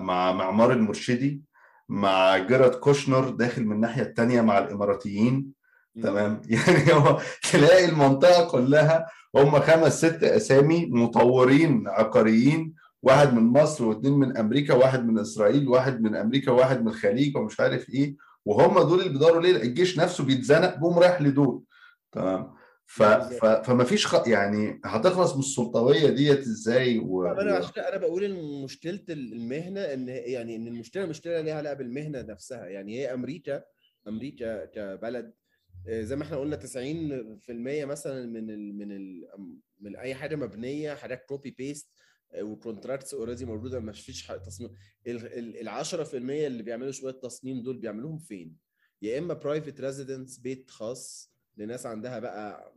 مع معمار المرشدي مع جيرارد كوشنر داخل من الناحية الثانية مع الإماراتيين. تمام. يعني هو تلاقي المنطقة كلها هم خمس ست أسامي مطورين عقاريين واحد من مصر واثنين من أمريكا واحد من إسرائيل واحد من أمريكا واحد من الخليج ومش عارف إيه. وهم دول اللي بيدوروا ليه؟ الجيش نفسه بيتزنق بيقوم رايح لدول. تمام. ف... ف... فما فيش خ... يعني هتخلص من السلطوية ديت إزاي؟ و... أنا عشان أنا بقول إن مشكلة المهنة إن يعني إن المشكلة مشكله ليها علاقة بالمهنة نفسها. يعني هي أمريكا أمريكا كبلد زي ما إحنا قلنا 90% مثلا من ال من ال من أي حاجة مبنية حاجات copy paste و contracts already موجودة ما فيش تصميم ال 10% اللي بيعملوا شوية تصميم دول بيعملوهم فين؟ يا إما private residence بيت خاص لناس عندها بقى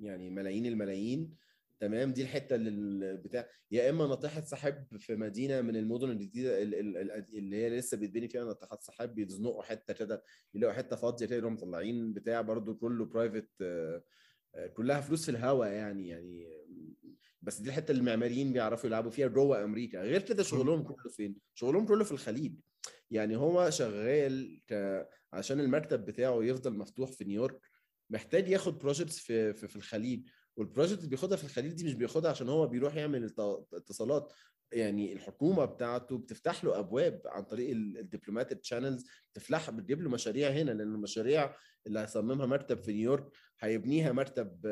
يعني ملايين الملايين تمام؟ دي الحتة اللي بتاع يا إما ناطحه سحاب في مدينة من المدن الجديدة اللي هي لسه بيتبني فيها ناطحات سحاب بيزنقوا حتة كده يلاقوا حتة فاضية تلاقي مطلعين بتاع برضو كله private كلها فلوس في الهواء يعني يعني بس دي الحتة اللي المعماريين بيعرفوا يلعبوا فيها جوه أمريكا. غير كده شغلهم كله فين؟ شغلهم كله في الخليج. يعني هو شغال ك... عشان المكتب بتاعه يفضل مفتوح في نيويورك محتاج ياخد projects في في, في الخليج. وال project اللي بياخدها في الخليج دي مش بياخدها عشان هو بيروح يعمل اتصالات. يعني الحكومة بتاعته بتفتح له أبواب عن طريق ال diplomatic channels تفتح بتجيب له مشاريع هنا لأن المشاريع اللي هيصممها مكتب في نيويورك هيبنيها مكتب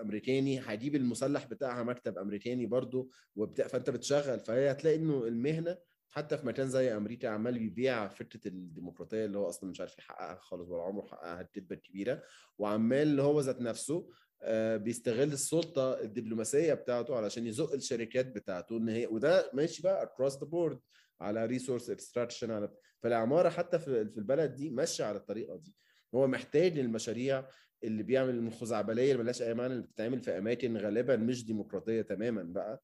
أمريكاني هيجيب المسلح بتاعها مكتب أمريكاني برضه وبتاع. فأنت بتشغل فهي هتلاقي إنه المهنة حتى في مكان زي أمريكا عمال بيبيع فكره الديمقراطية اللي هو أصلا مش عارف يحققها خالص ولا عمره حققها الكذبه الكبيرة. وعمال هو ذات نفسه آه، بيستغل السلطة الدبلوماسية بتاعته علشان يزق الشركات بتاعته إن هي وده ماشي بقى across the board على resource extraction على فالعمارة حتى في البلد دي ماشية على الطريقة دي. هو محتاج المشاريع اللي بيعمل الخزعبليه اللي ملهاش أي معنى اللي بتتعمل في أماكن غالبا مش ديمقراطية تماما بقى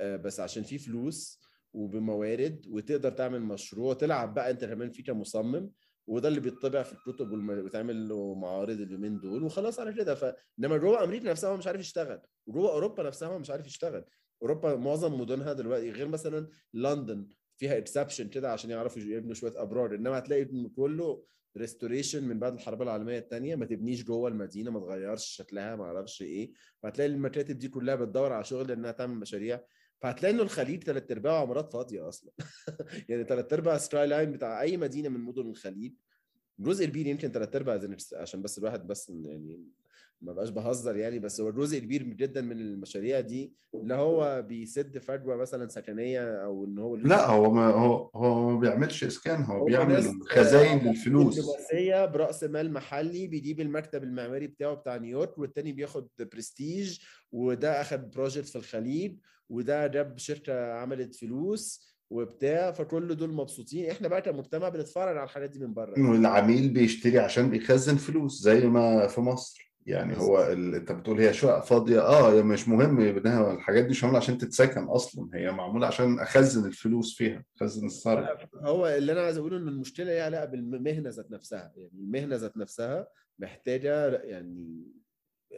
آه، بس عشان في فلوس وبموارد وتقدر تعمل مشروع تلعب بقى أنت كمان فيه كمصمم. وده اللي بيطبع في الكتب وبيتعمل له معارض اليومين دول وخلاص على كده. فانما جوه أمريكا نفسها هو مش عارف يشتغل وجوه أوروبا نفسها هو مش عارف يشتغل. أوروبا معظم مدنها دلوقتي غير مثلا لندن فيها اكسبشن كده عشان يعرفوا يبنوا شوية ابراج إنما هتلاقي كله restoration من بعد الحرب العالمية الثانية ما تبنيش جوه المدينة ما تغيرش شكلها ما أعرفش إيه. فهتلاقي المكاتب دي كلها بتدور على شغل إنها تعمل مشاريع فهتلاقي إنه الخليج ثلاث أرباعه عمارات فاضية أصلا. يعني ثلاث أرباع skyline بتاع أي مدينة من مدن الخليج. جزء كبير يمكن ثلاث أرباع عشان بس الواحد بس يعني ما بقاش بهزر يعني بس هو جزء كبير جدا من المشاريع دي. اللي هو بيسد فجوة مثلا سكنية أو إن هو لا هو ما هو هو ما بيعملش اسكان هو, هو بيعمل خزاين للفلوس. دبلوماسيه برأس مال محلي بيجيب المكتب المعماري بتاعه بتاع نيويورك والتاني بياخد برستيج وده أخد project في الخليج. وده جاب شركة عملت فلوس وبتاع فكل دول مبسوطين. إحنا بقى كمجتمع بنتفرج على الحاجات دي من بره. والعميل بيشتري عشان بيخزن فلوس زي ما في مصر. يعني هو ال... أنت بتقول هي شقق فاضية. آه مش مهم إنها الحاجات دي مش معمولة عشان تتسكن أصلا. هي معمولة عشان أخزن الفلوس فيها أخزن الصرف. هو اللي أنا عايز أقوله ان المشكلة ليها علاقه بالمهنة ذات نفسها. يعني المهنة ذات نفسها محتاجة يعني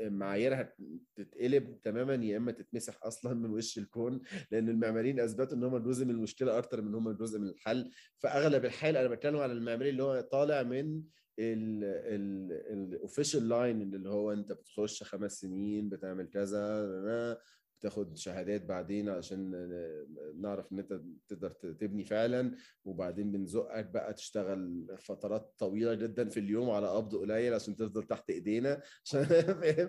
معاييرها تتقلب تماما يا إما تتمسح أصلا من وش الكون لأن المعماريين أثبتوا إن هم جزء من المشكلة أكتر من هم جزء من الحل. فأغلب الحال أنا بتكلم على المعماري اللي هو طالع من ال official line اللي هو أنت بتخش خمس سنين بتعمل كذا بتاخد شهادات بعدين عشان نعرف إن أنت تقدر تبني فعلا وبعدين بنزقك بقى تشتغل فترات طويلة جدا في اليوم على قبض قليل عشان تفضل تحت إيدينا. عشان فاهم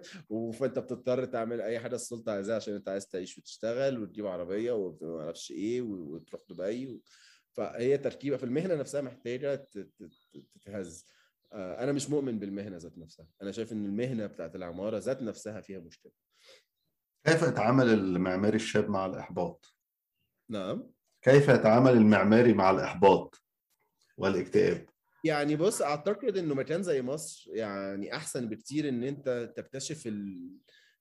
فأنت بتضطر تعمل أي حاجة السلطة عايزاها عشان أنت عايز تعيش وتشتغل وتجيب عربية وما أعرفش إيه وتروح دبي فهي تركيبة في المهنة نفسها محتاجة تتهز. أنا مش مؤمن بالمهنة ذات نفسها. أنا شايف إن المهنة بتاعت العمارة ذات نفسها فيها مشكلة. كيف يتعامل المعماري الشاب مع الإحباط؟ نعم كيف يتعامل المعماري مع الإحباط والاكتئاب؟ يعني بص أعتقد إنه مكان زي مصر يعني أحسن بكتير إن أنت تكتشف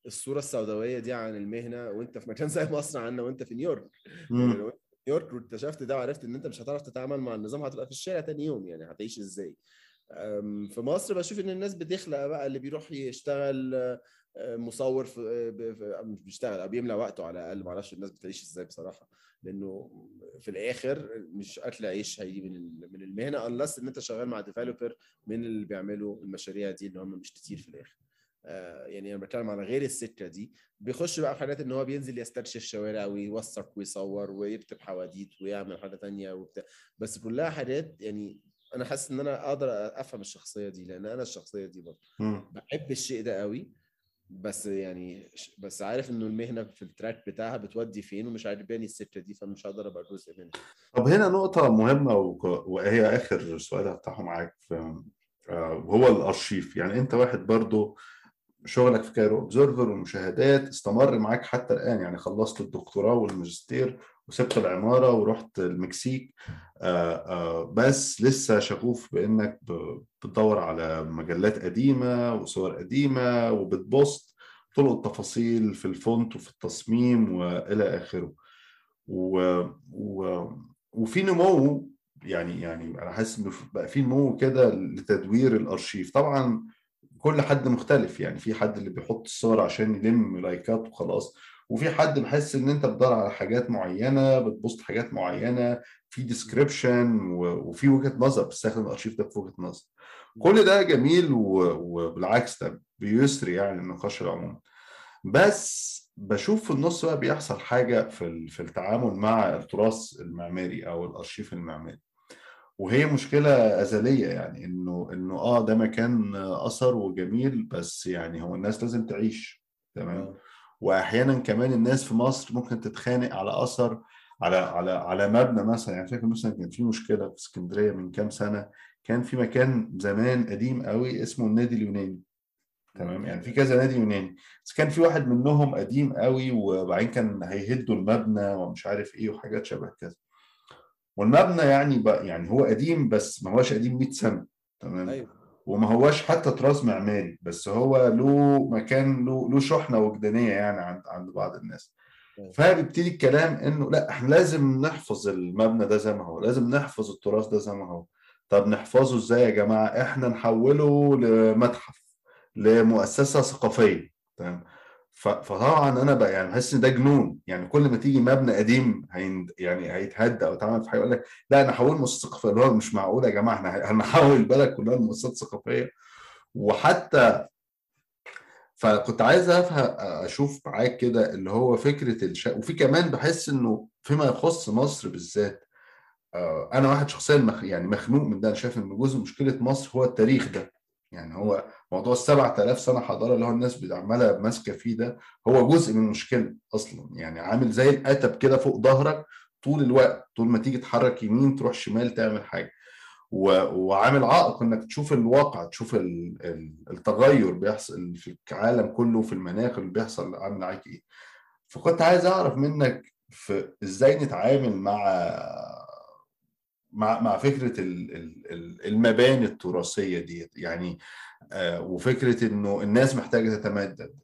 الصورة السوداوية دي عن المهنة وأنت في مكان زي مصر عنا وأنت في نيويورك يعني لو نيويورك واكتشفت ده وعرفت إن أنت مش هتعرف تتعامل مع النظام هتبقى في الشارع تاني يوم يعني هتعيش إزاي؟ في مصر بشوف إن الناس بتخلق بقى اللي بيروح يشتغل مصور في مش بيشتغل أو بيملى وقته على الأقل. ما أعرفش الناس بتعيش إزاي بصراحة لأنه في الآخر مش أكل عيش هيجي من من المهنة unless إن أنت شغال مع developer من اللي بيعملوا المشاريع دي اللي هم مش كتير في الآخر. آه يعني أنا بتكلم على غير السكة دي. بيخش بقى في حاجات إن هو بينزل يسترشي الشوارع ويوثق ويصور ويكتب حواديت ويعمل حاجة ثانية وبتاع. بس كلها حاجات يعني أنا حاسس إن أنا أقدر أفهم الشخصية دي لأن أنا الشخصية دي برضه. بحب الشيء ده قوي. بس يعني بس عارف إنه المهنة في ال track بتاعها بتودي فين ومش عاجباني السكه دي فمش هقدر أبقى جزء منها. طب هنا نقطة مهمة وهي آخر سؤال هفتحه معاك في وهو الأرشيف. يعني أنت واحد برضو شغلك في Cairobserver والمشاهدات استمر معاك حتى الآن. يعني خلصت الدكتوراه والماجستير وسبت العمارة ورحت المكسيك. آآ آآ بس لسه شغوف بإنك بتدور على مجلات قديمة وصور قديمة وبت post طرق التفاصيل في ال font وفي التصميم وإلى آخره. و... و... وفي نمو يعني يعني أنا حاسس ان بقى في نمو كده لتدوير الأرشيف. طبعا كل حد مختلف يعني في حد اللي بيحط الصور عشان يلم لايكات وخلاص. وفي حد بحس إن أنت بتدور على حاجات معينة بت post حاجات معينة في description وفي وجهة نظر بتستخدم الارشيف ده في وجهة نظر. كل ده جميل وبالعكس ده بيثري يعني النقاش العمومي بس بشوف في النص بقى بيحصل حاجة في في التعامل مع التراث المعماري أو الأرشيف المعماري. وهي مشكلة أزلية يعني إنه إنه آه ده مكان أثر وجميل بس يعني هو الناس لازم تعيش تمام؟ وأحيانا كمان الناس في مصر ممكن تتخانق على أثر على على على مبنى مثلا. يعني فاكر مثلا كان في مشكلة في اسكندرية من كام سنة؟ كان في مكان زمان قديم قوي اسمه النادي اليوناني. تمام؟ يعني في كذا نادي يوناني. بس كان في واحد منهم قديم قوي وبعدين كان هيهدوا المبنى ومش عارف إيه وحاجات شبه كذا والمبنى يعني بقى يعني هو قديم بس ما هوش قديم 100 سنة. تمام؟ أيوه. وما هوش حتى طراز معماري بس هو له مكان له له شحنة وجدانية يعني عند عند بعض الناس. فبيبتدي الكلام إنه لأ إحنا لازم نحفظ المبنى ده زي ما هو لازم نحفظ التراث ده زي ما هو. طب نحفظه إزاي يا جماعة؟ إحنا نحوله لمتحف لمؤسسة ثقافية تمام؟ فطبعا أنا بقى يعني بحس إن ده جنون. يعني كل ما تيجي مبنى قديم هيند يعني هيتهد أو اتعمل في حاجة يقول لك لا أنا هحول مؤسسة ثقافية. اللي هو مش معقول يا جماعة إحنا هنحول البلد كلها لمؤسسات ثقافية. وحتى فكنت عايز أفهم أشوف معاك كده اللي هو فكرة الشا... وفي كمان بحس إنه فيما يخص مصر بالذات آه، أنا واحد شخصيا مخ... يعني مخنوق من ده. أنا شايف إن جزء مشكلة مصر هو التاريخ ده. يعني هو موضوع ال 7000 سنة حضارة اللي هو الناس عماله ماسكة فيه ده هو جزء من المشكلة أصلا. يعني عامل زي الأتب كده فوق ظهرك طول الوقت طول ما تيجي تحرك يمين تروح شمال تعمل حاجة. وعامل عائق إنك تشوف الواقع تشوف ال... ال- التغير بيحصل في العالم كله في المناخ اللي بيحصل عامل معاك إيه. فكنت عايز أعرف منك في إزاي نتعامل مع مع مع فكرة ال- ال- ال- المباني التراثية ديت. يعني وفكرة إنه الناس محتاجة تتمدد.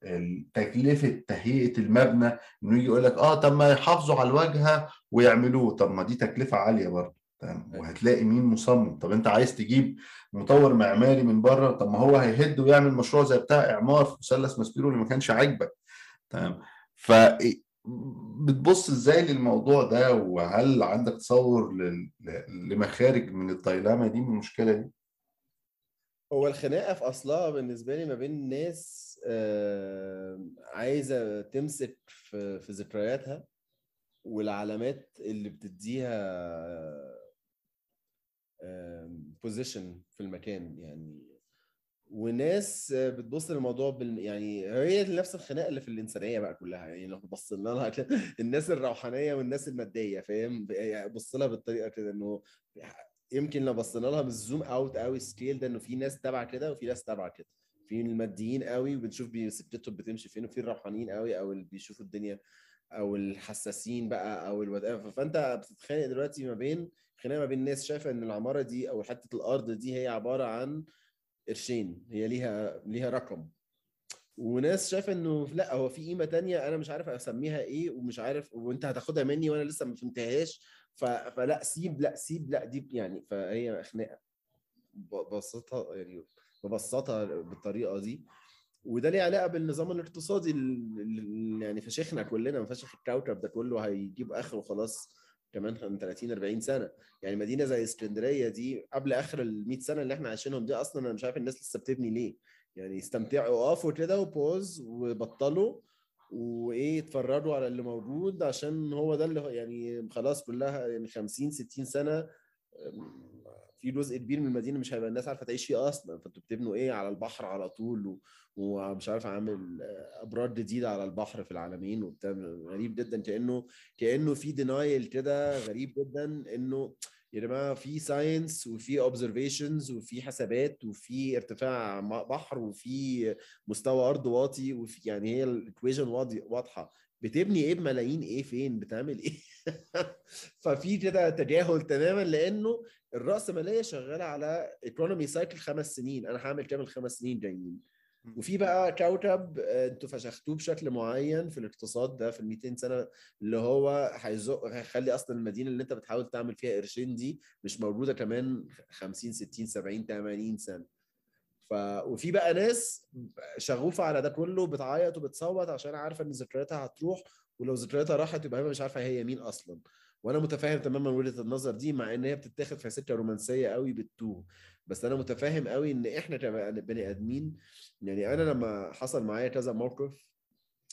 تكلفه تهيئة المبنى إنه يجي يقول لك آه طب ما يحافظوا على الواجهة ويعملوه. طب ما دي تكلفة عالية برضه تمام؟ أيوة. وهتلاقي مين مصمم؟ طب أنت عايز تجيب مطور معماري من بره طب ما هو هيهد ويعمل مشروع زي بتاع إعمار في مثلث ماسبيرو اللي ما كانش عاجبك تمام؟ ف بتبص إزاي للموضوع ده؟ وهل عندك تصور لمخارج من الدايلاما دي من المشكلة دي؟ هو الخناقة في أصلها بالنسبة لي ما بين ناس عايزة تمسك في في ذكرياتها والعلامات اللي بتديها بوزيشن في المكان يعني. وناس بتبص للموضوع بال... يعني هي نفس الخناقة اللي في الإنسانية بقى كلها يعني لو بصينا لها كده. الناس الروحانية والناس المادية فاهم؟ يعني بص لها بالطريقة كده إنه يمكن لو بصينا لها بال zoom out قوي scale ده انه في ناس تابعه كده وفي ناس تابعه كده. في الماديين قوي وبنشوف سكتهم بتمشي فين وفي الروحانيين قوي أو اللي بيشوفوا الدنيا أو الحساسين بقى أو الوات فأنت بتتخانق دلوقتي ما بين خناقة ما بين ناس شايفة إن العمارة دي أو حتة الأرض دي هي عبارة عن قرشين هي ليها ليها رقم. وناس شايفة إنه لأ هو في قيمة تانية أنا مش عارف أسميها إيه ومش عارف وأنت هتاخدها مني وأنا لسه ما فهمتهاش. فلا سيب لا سيب لا دي يعني فهي خناقة. ب- بسطها يعني ببسطها بالطريقة دي. وده ليه علاقة بالنظام الاقتصادي اللي يعني فشخنا كلنا فشخ الكوكب ده كله هيجيب آخره خلاص كمان 30 40 سنة. يعني مدينة زي اسكندرية دي قبل آخر ال 100 سنة اللي إحنا عايشينهم دي أصلا أنا مش عارف الناس لسه بتبني ليه. يعني استمتعوا وقفوا كده وبوز وبطلوا وإيه اتفرجوا على اللي موجود عشان هو ده اللي يعني خلاص كلها يعني 50 60 سنة في جزء كبير من المدينة مش هيبقى الناس عارفة تعيش فيه أصلا فأنتوا بتبنوا إيه على البحر على طول. ومش عارف عامل ابراج جديدة على البحر في العالمين وبتاع غريب جدا كأنه كأنه في denial كده غريب جدا إنه يا جماعة في science وفي observations وفي حسابات وفي ارتفاع بحر وفي مستوى أرض واطي وفي يعني هي ال equation واضحة. بتبني إيه بملايين إيه فين؟ بتعمل إيه؟ ففي كده تجاهل تماما لأنه الرأسمالية شغالة على economy cycle خمس سنين. أنا هعمل كامل خمس سنين جايين. وفي بقى كوكب آه، أنتوا فشختوه بشكل معين في الاقتصاد ده في ال 200 سنة اللي هو هيزق هيخلي أصلا المدينة اللي انت بتحاول تعمل فيها قرشين دي مش موجودة كمان 50 60 70 80 سنة. ف وفي بقى ناس شغوفة على ده كله بتعيط وبتصوت عشان عارفة إن ذكرياتها هتروح ولو ذكرياتها راحت يبقى هي مش عارفة هي مين أصلا. وأنا متفاهم تماما وجهة النظر دي مع إن هي بتتاخد في سكة رومانسية قوي بتوه بس أنا متفاهم قوي إن إحنا كبني آدمين يعني أنا لما حصل معايا كذا موقف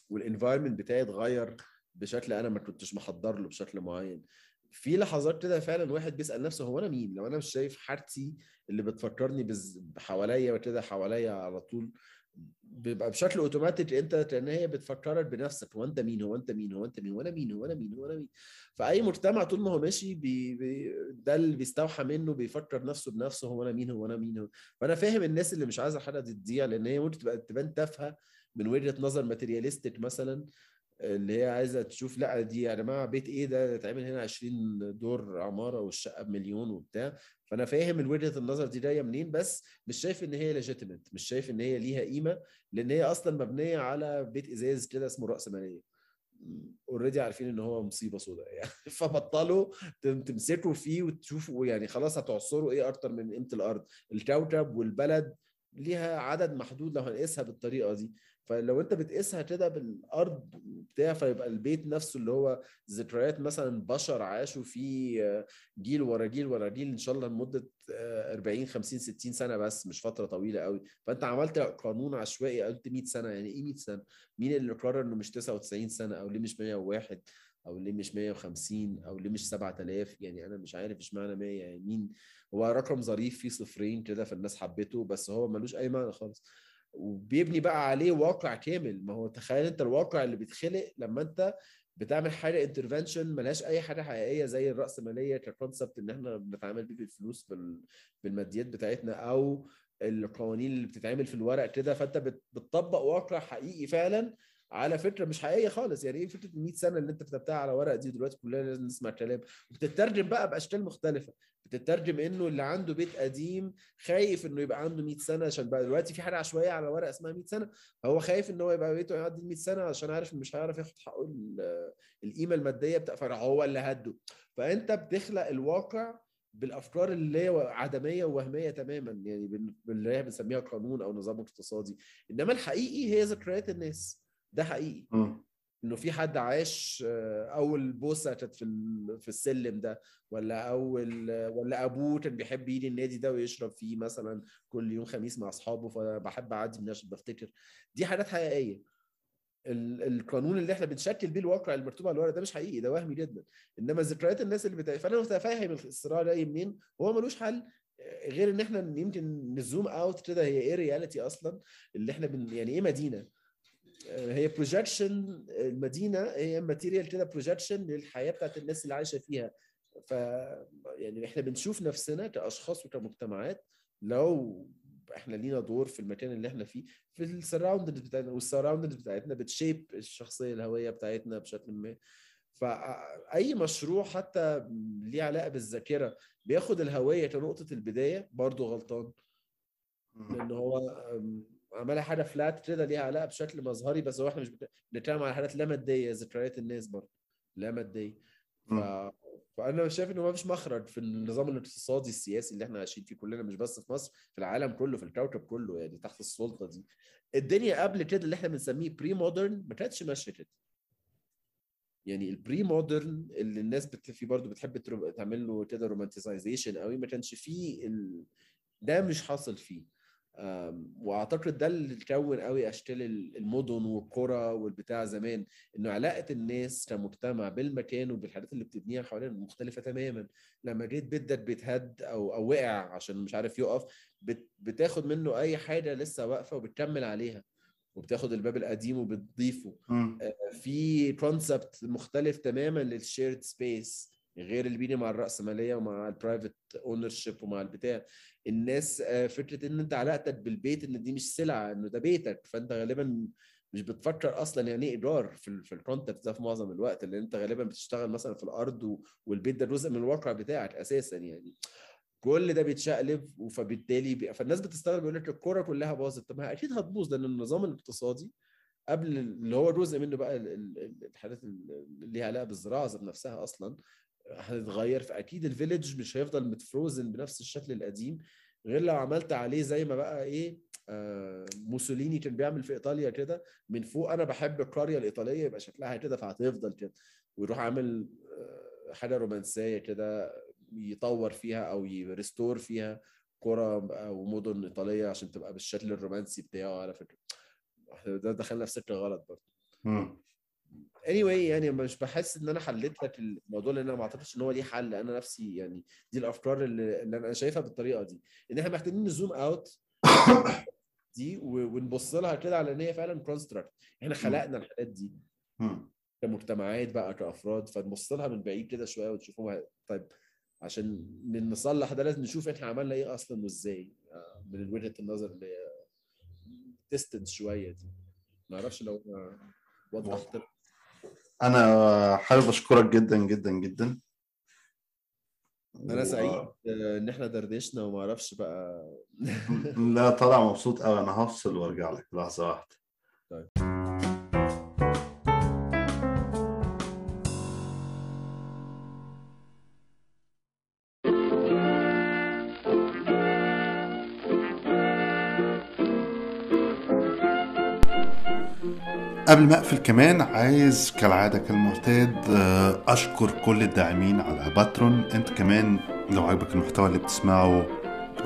وال environment بتاعي اتغير بشكل أنا ما كنتش محضر له بشكل معين في لحظات كده فعلا واحد بيسأل نفسه هو أنا مين؟ لو أنا مش شايف حارتي اللي بتفكرني بز- حواليا وكده حواليا على طول بيبقى بشكل أوتوماتيك أنت لأن هي بتفكرك بنفسك هو أنت مين؟ هو أنت مين؟ هو أنت مين؟ وأنا مين؟ هو أنا مين؟ هو أنا مين؟ فأي مجتمع طول ما هو ماشي بي بي ده اللي بيستوحى منه بيفكر نفسه بنفسه هو أنا مين؟ هو أنا مين؟ هو. فأنا فاهم الناس اللي مش عايزة حاجة تضيع لأن هي ممكن تبقى تبان تافهة من وجهة نظر materialistic مثلا. اللي هي عايزة تشوف لأ دي يا جماعة بيت إيه ده؟ اتعمل هنا 20 دور عمارة والشقة بمليون وبتاع. فأنا فاهم وجهة النظر دي جاية منين بس مش شايف إن هي legitimate مش شايف إن هي ليها قيمة لأن هي أصلا مبنية على بيت إزاز كده اسمه راسماليه already عارفين إن هو مصيبة سوداء يعني. فبطلوا تمسكوا فيه وتشوفوا يعني خلاص هتعصروا إيه أكتر من قيمة الأرض. الكوكب والبلد ليها عدد محدود لو هنقيسها بالطريقة دي. فلو انت بتقيسها كده بالأرض بتاع فيبقى البيت نفسه اللي هو ذكريات مثلا بشر عاشوا فيه جيل ورا جيل ورا جيل إن شاء الله لمدة 40 50 60 سنة بس مش فترة طويلة قوي. فأنت عملت قانون عشوائي قلت 100 سنة يعني إيه 100 سنة؟ مين اللي قرر إنه مش 99 سنة؟ أو ليه مش 101 أو ليه مش 150 أو ليه مش 7000 يعني أنا مش عارف إشمعنى 100 يعني مين؟ هو رقم ظريف فيه صفرين كده فالناس حبته بس هو ملوش أي معنى خالص. وبيبني بقى عليه واقع كامل. ما هو تخيل انت الواقع اللي بيتخلق لما انت بتعمل حاجة intervention ملهاش أي حاجة حقيقية زي الرأسمالية ك concept إن إحنا بنتعامل بيه بالفلوس بالماديات بتاعتنا أو القوانين اللي بتتعمل في الورق كده. فأنت بتطبق واقع حقيقي فعلا على فكرة مش حقيقية خالص. يعني إيه فكرة 100 سنة اللي أنت كتبتها على ورق دي دلوقتي كلنا لازم نسمع كلام وبتترجم بقى بأشكال مختلفة. بتترجم إنه اللي عنده بيت قديم خايف إنه يبقى عنده 100 سنة عشان بقى دلوقتي في حاجة عشوائية على ورق اسمها 100 سنة. فهو خايف إن هو يبقى بيته يعدي 100 سنة عشان عارف مش هيعرف ياخد حقه القيمة المادية بتاع فهو اللي هده. فأنت بتخلق الواقع بالأفكار اللي هي عدمية ووهمية تماما. يعني اللي هي بنسميها قانون أو نظام اقتصادي. إنما الحقيقي هي ذكريات الناس. ده حقيقي. م. إنه في حد عاش أول بوسة كانت في في السلم ده ولا أول ولا أبوه كان بيحب يجي النادي ده ويشرب فيه مثلا كل يوم خميس مع أصحابه فبحب أعدي من عشان بفتكر. دي حاجات حقيقية. القانون اللي إحنا بنشكل بيه الواقع المكتوب على الورق ده مش حقيقي ده وهمي جدا. إنما ذكريات الناس اللي بتاع فأنا متفاهم الصراع جاي منين؟ هو ملوش حل غير إن إحنا يمكن ن zoom out كده هي إيه reality أصلا اللي إحنا بن يعني إيه مدينة؟ هي projection المدينة هي material كده projection للحياة بتاعت الناس اللي عايشة فيها. ف يعني إحنا بنشوف نفسنا كأشخاص وكمجتمعات لو إحنا لينا دور في المكان اللي إحنا فيه في ال surroundings بتاعتنا وال surroundings بتاعتنا بت shape الشخصية الهوية بتاعتنا بشكل ما. فاي مشروع حتى ليه علاقة بالذاكرة بياخد الهوية كنقطة البداية برضه غلطان. لأن هو عملها حاجة فلات كده ليها علاقة بشكل مظهري بس هو إحنا مش بنتكلم على حاجات لا مادية ذكريات الناس برضه لا مادية. ف... فأنا شايف إنه ما فيش مخرج في النظام الاقتصادي السياسي اللي إحنا عايشين فيه كلنا مش بس في مصر في العالم كله في الكوكب كله يعني تحت السلطة دي. الدنيا قبل كده اللي إحنا بنسميه بري مودرن ما كانتش ماشية كده. يعني ال pre-modern اللي الناس بت... في برضه بتحب تعمل له كده romanticization قوي ما كانش فيه ال... ده مش حاصل فيه. وأعتقد ده اللي كون قوي أشكال المدن والقرى والبتاع زمان إنه علاقة الناس كمجتمع بالمكان وبالحاجات اللي بتبنيها حوالين مختلفة تماما. لما جيت بيتك بيتهد أو أو وقع عشان مش عارف يقف بت بتاخد منه أي حاجة لسه واقفة وبتكمل عليها وبتاخد الباب القديم وبتضيفه. في concept مختلف تماما لل shared space غير اللي بيجي مع الرأسمالية ومع ال private ownership ومع البتاع. الناس فكرة إن أنت علاقتك بالبيت إن دي مش سلعة إنه ده بيتك. فأنت غالبا مش بتفكر أصلا يعني إيه إيجار في في ده في معظم الوقت لأن أنت غالبا بتشتغل مثلا في الأرض والبيت ده جزء من الواقع بتاعك أساسا يعني. كل ده بيتشقلب فبالتالي بي... فالناس بتستغرب يقول لك القرى كلها باظت. طب ما أكيد هتبوظ لأن النظام الاقتصادي قبل اللي هو جزء منه بقى الحاجات اللي ليها علاقة بالزراعة نفسها أصلا هتتغير فأكيد الفيليج مش هيفضل متفروزن بنفس الشكل القديم غير لو عملت عليه زي ما بقى إيه آه موسوليني كان بيعمل في إيطاليا كده من فوق أنا بحب القرية الإيطالية يبقى شكلها كده فهتفضل كده ويروح عامل آه حاجة رومانسية كده يطور فيها أو يريستور فيها قرى أو مدن إيطالية عشان تبقى بالشكل الرومانسي بتاعه على فكرة. ده دخلنا في سكة غلط برضه. Anyway يعني مش بحس إن أنا حليت لك الموضوع لأن أنا ما أعتقدش إن هو ليه حل. أنا نفسي يعني دي الأفكار اللي, اللي أنا شايفها بالطريقة دي. إن إحنا محتاجين ن zoom out دي ونبص لها كده على إن هي فعلا construct إحنا خلقنا الحاجات دي. كمجتمعات بقى كأفراد. فنبص لها من بعيد كده شوية ونشوف هو طيب عشان نصلح ده لازم نشوف إحنا عملنا إيه أصلا وإزاي. آه، من وجهة النظر اللي ديستنس شوية دي. ما أعرفش لو أنا وضحت أنا حابب أشكرك جدا جدا جدا. أنا سعيد إن إحنا دردشنا وما أعرفش بقى. لا طالع مبسوط قوي أنا هفصل وأرجع لك. لحظة واحدة. قبل ما أقفل كمان عايز كالعادة كالمعتاد آه، أشكر كل الداعمين على باترون. أنت كمان لو عجبك المحتوى اللي بتسمعه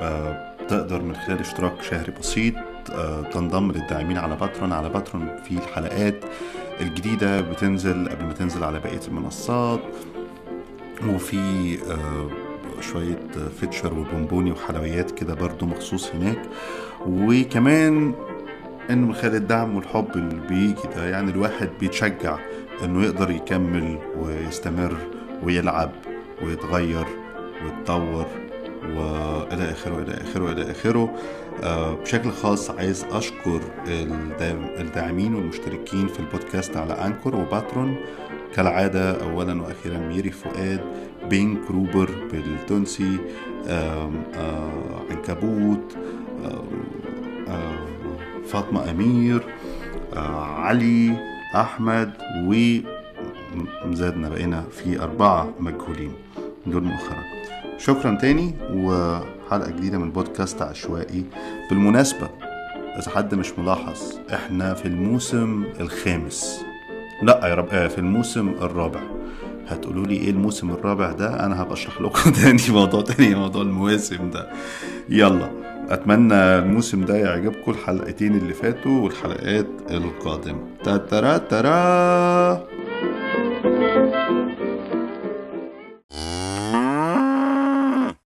آه، تقدر من خلال اشتراك شهري بسيط آه، تنضم للداعمين على باترون. على باترون في الحلقات الجديدة بتنزل قبل ما تنزل على بقية المنصات. وفي شوية فيتشر وبونبوني وحلويات كده برضو مخصوص هناك. وكمان إنه من خلال الدعم والحب اللي بيجي ده يعني الواحد بيتشجع إنه يقدر يكمل ويستمر ويلعب ويتغير ويتطور وإلى آخره والى آخره والى آخره. آه، بشكل خاص عايز أشكر الدا- الداعمين والمشتركين في البودكاست على Anchor و Patreon. كالعادة أولا وأخيرا ميري فؤاد بين كروبر بالتونسي آم، آه، عنكبوت آم، آه، فاطمة أمير آه، علي أحمد وزادنا بقينا في أربعة مجهولين. دول مؤخرا. شكرا تاني وحلقة جديدة من بودكاست عشوائي. بالمناسبة إذا حد مش ملاحظ إحنا في الموسم الخامس. لا يا رب آه، في الموسم الرابع. هتقولوا لي إيه الموسم الرابع ده؟ أنا هبقى أشرح لكم تاني موضوع تاني موضوع المواسم ده. يلا. أتمنى الموسم ده يعجبكم الحلقتين اللي فاتوا والحلقات القادمة. تاترا ترا!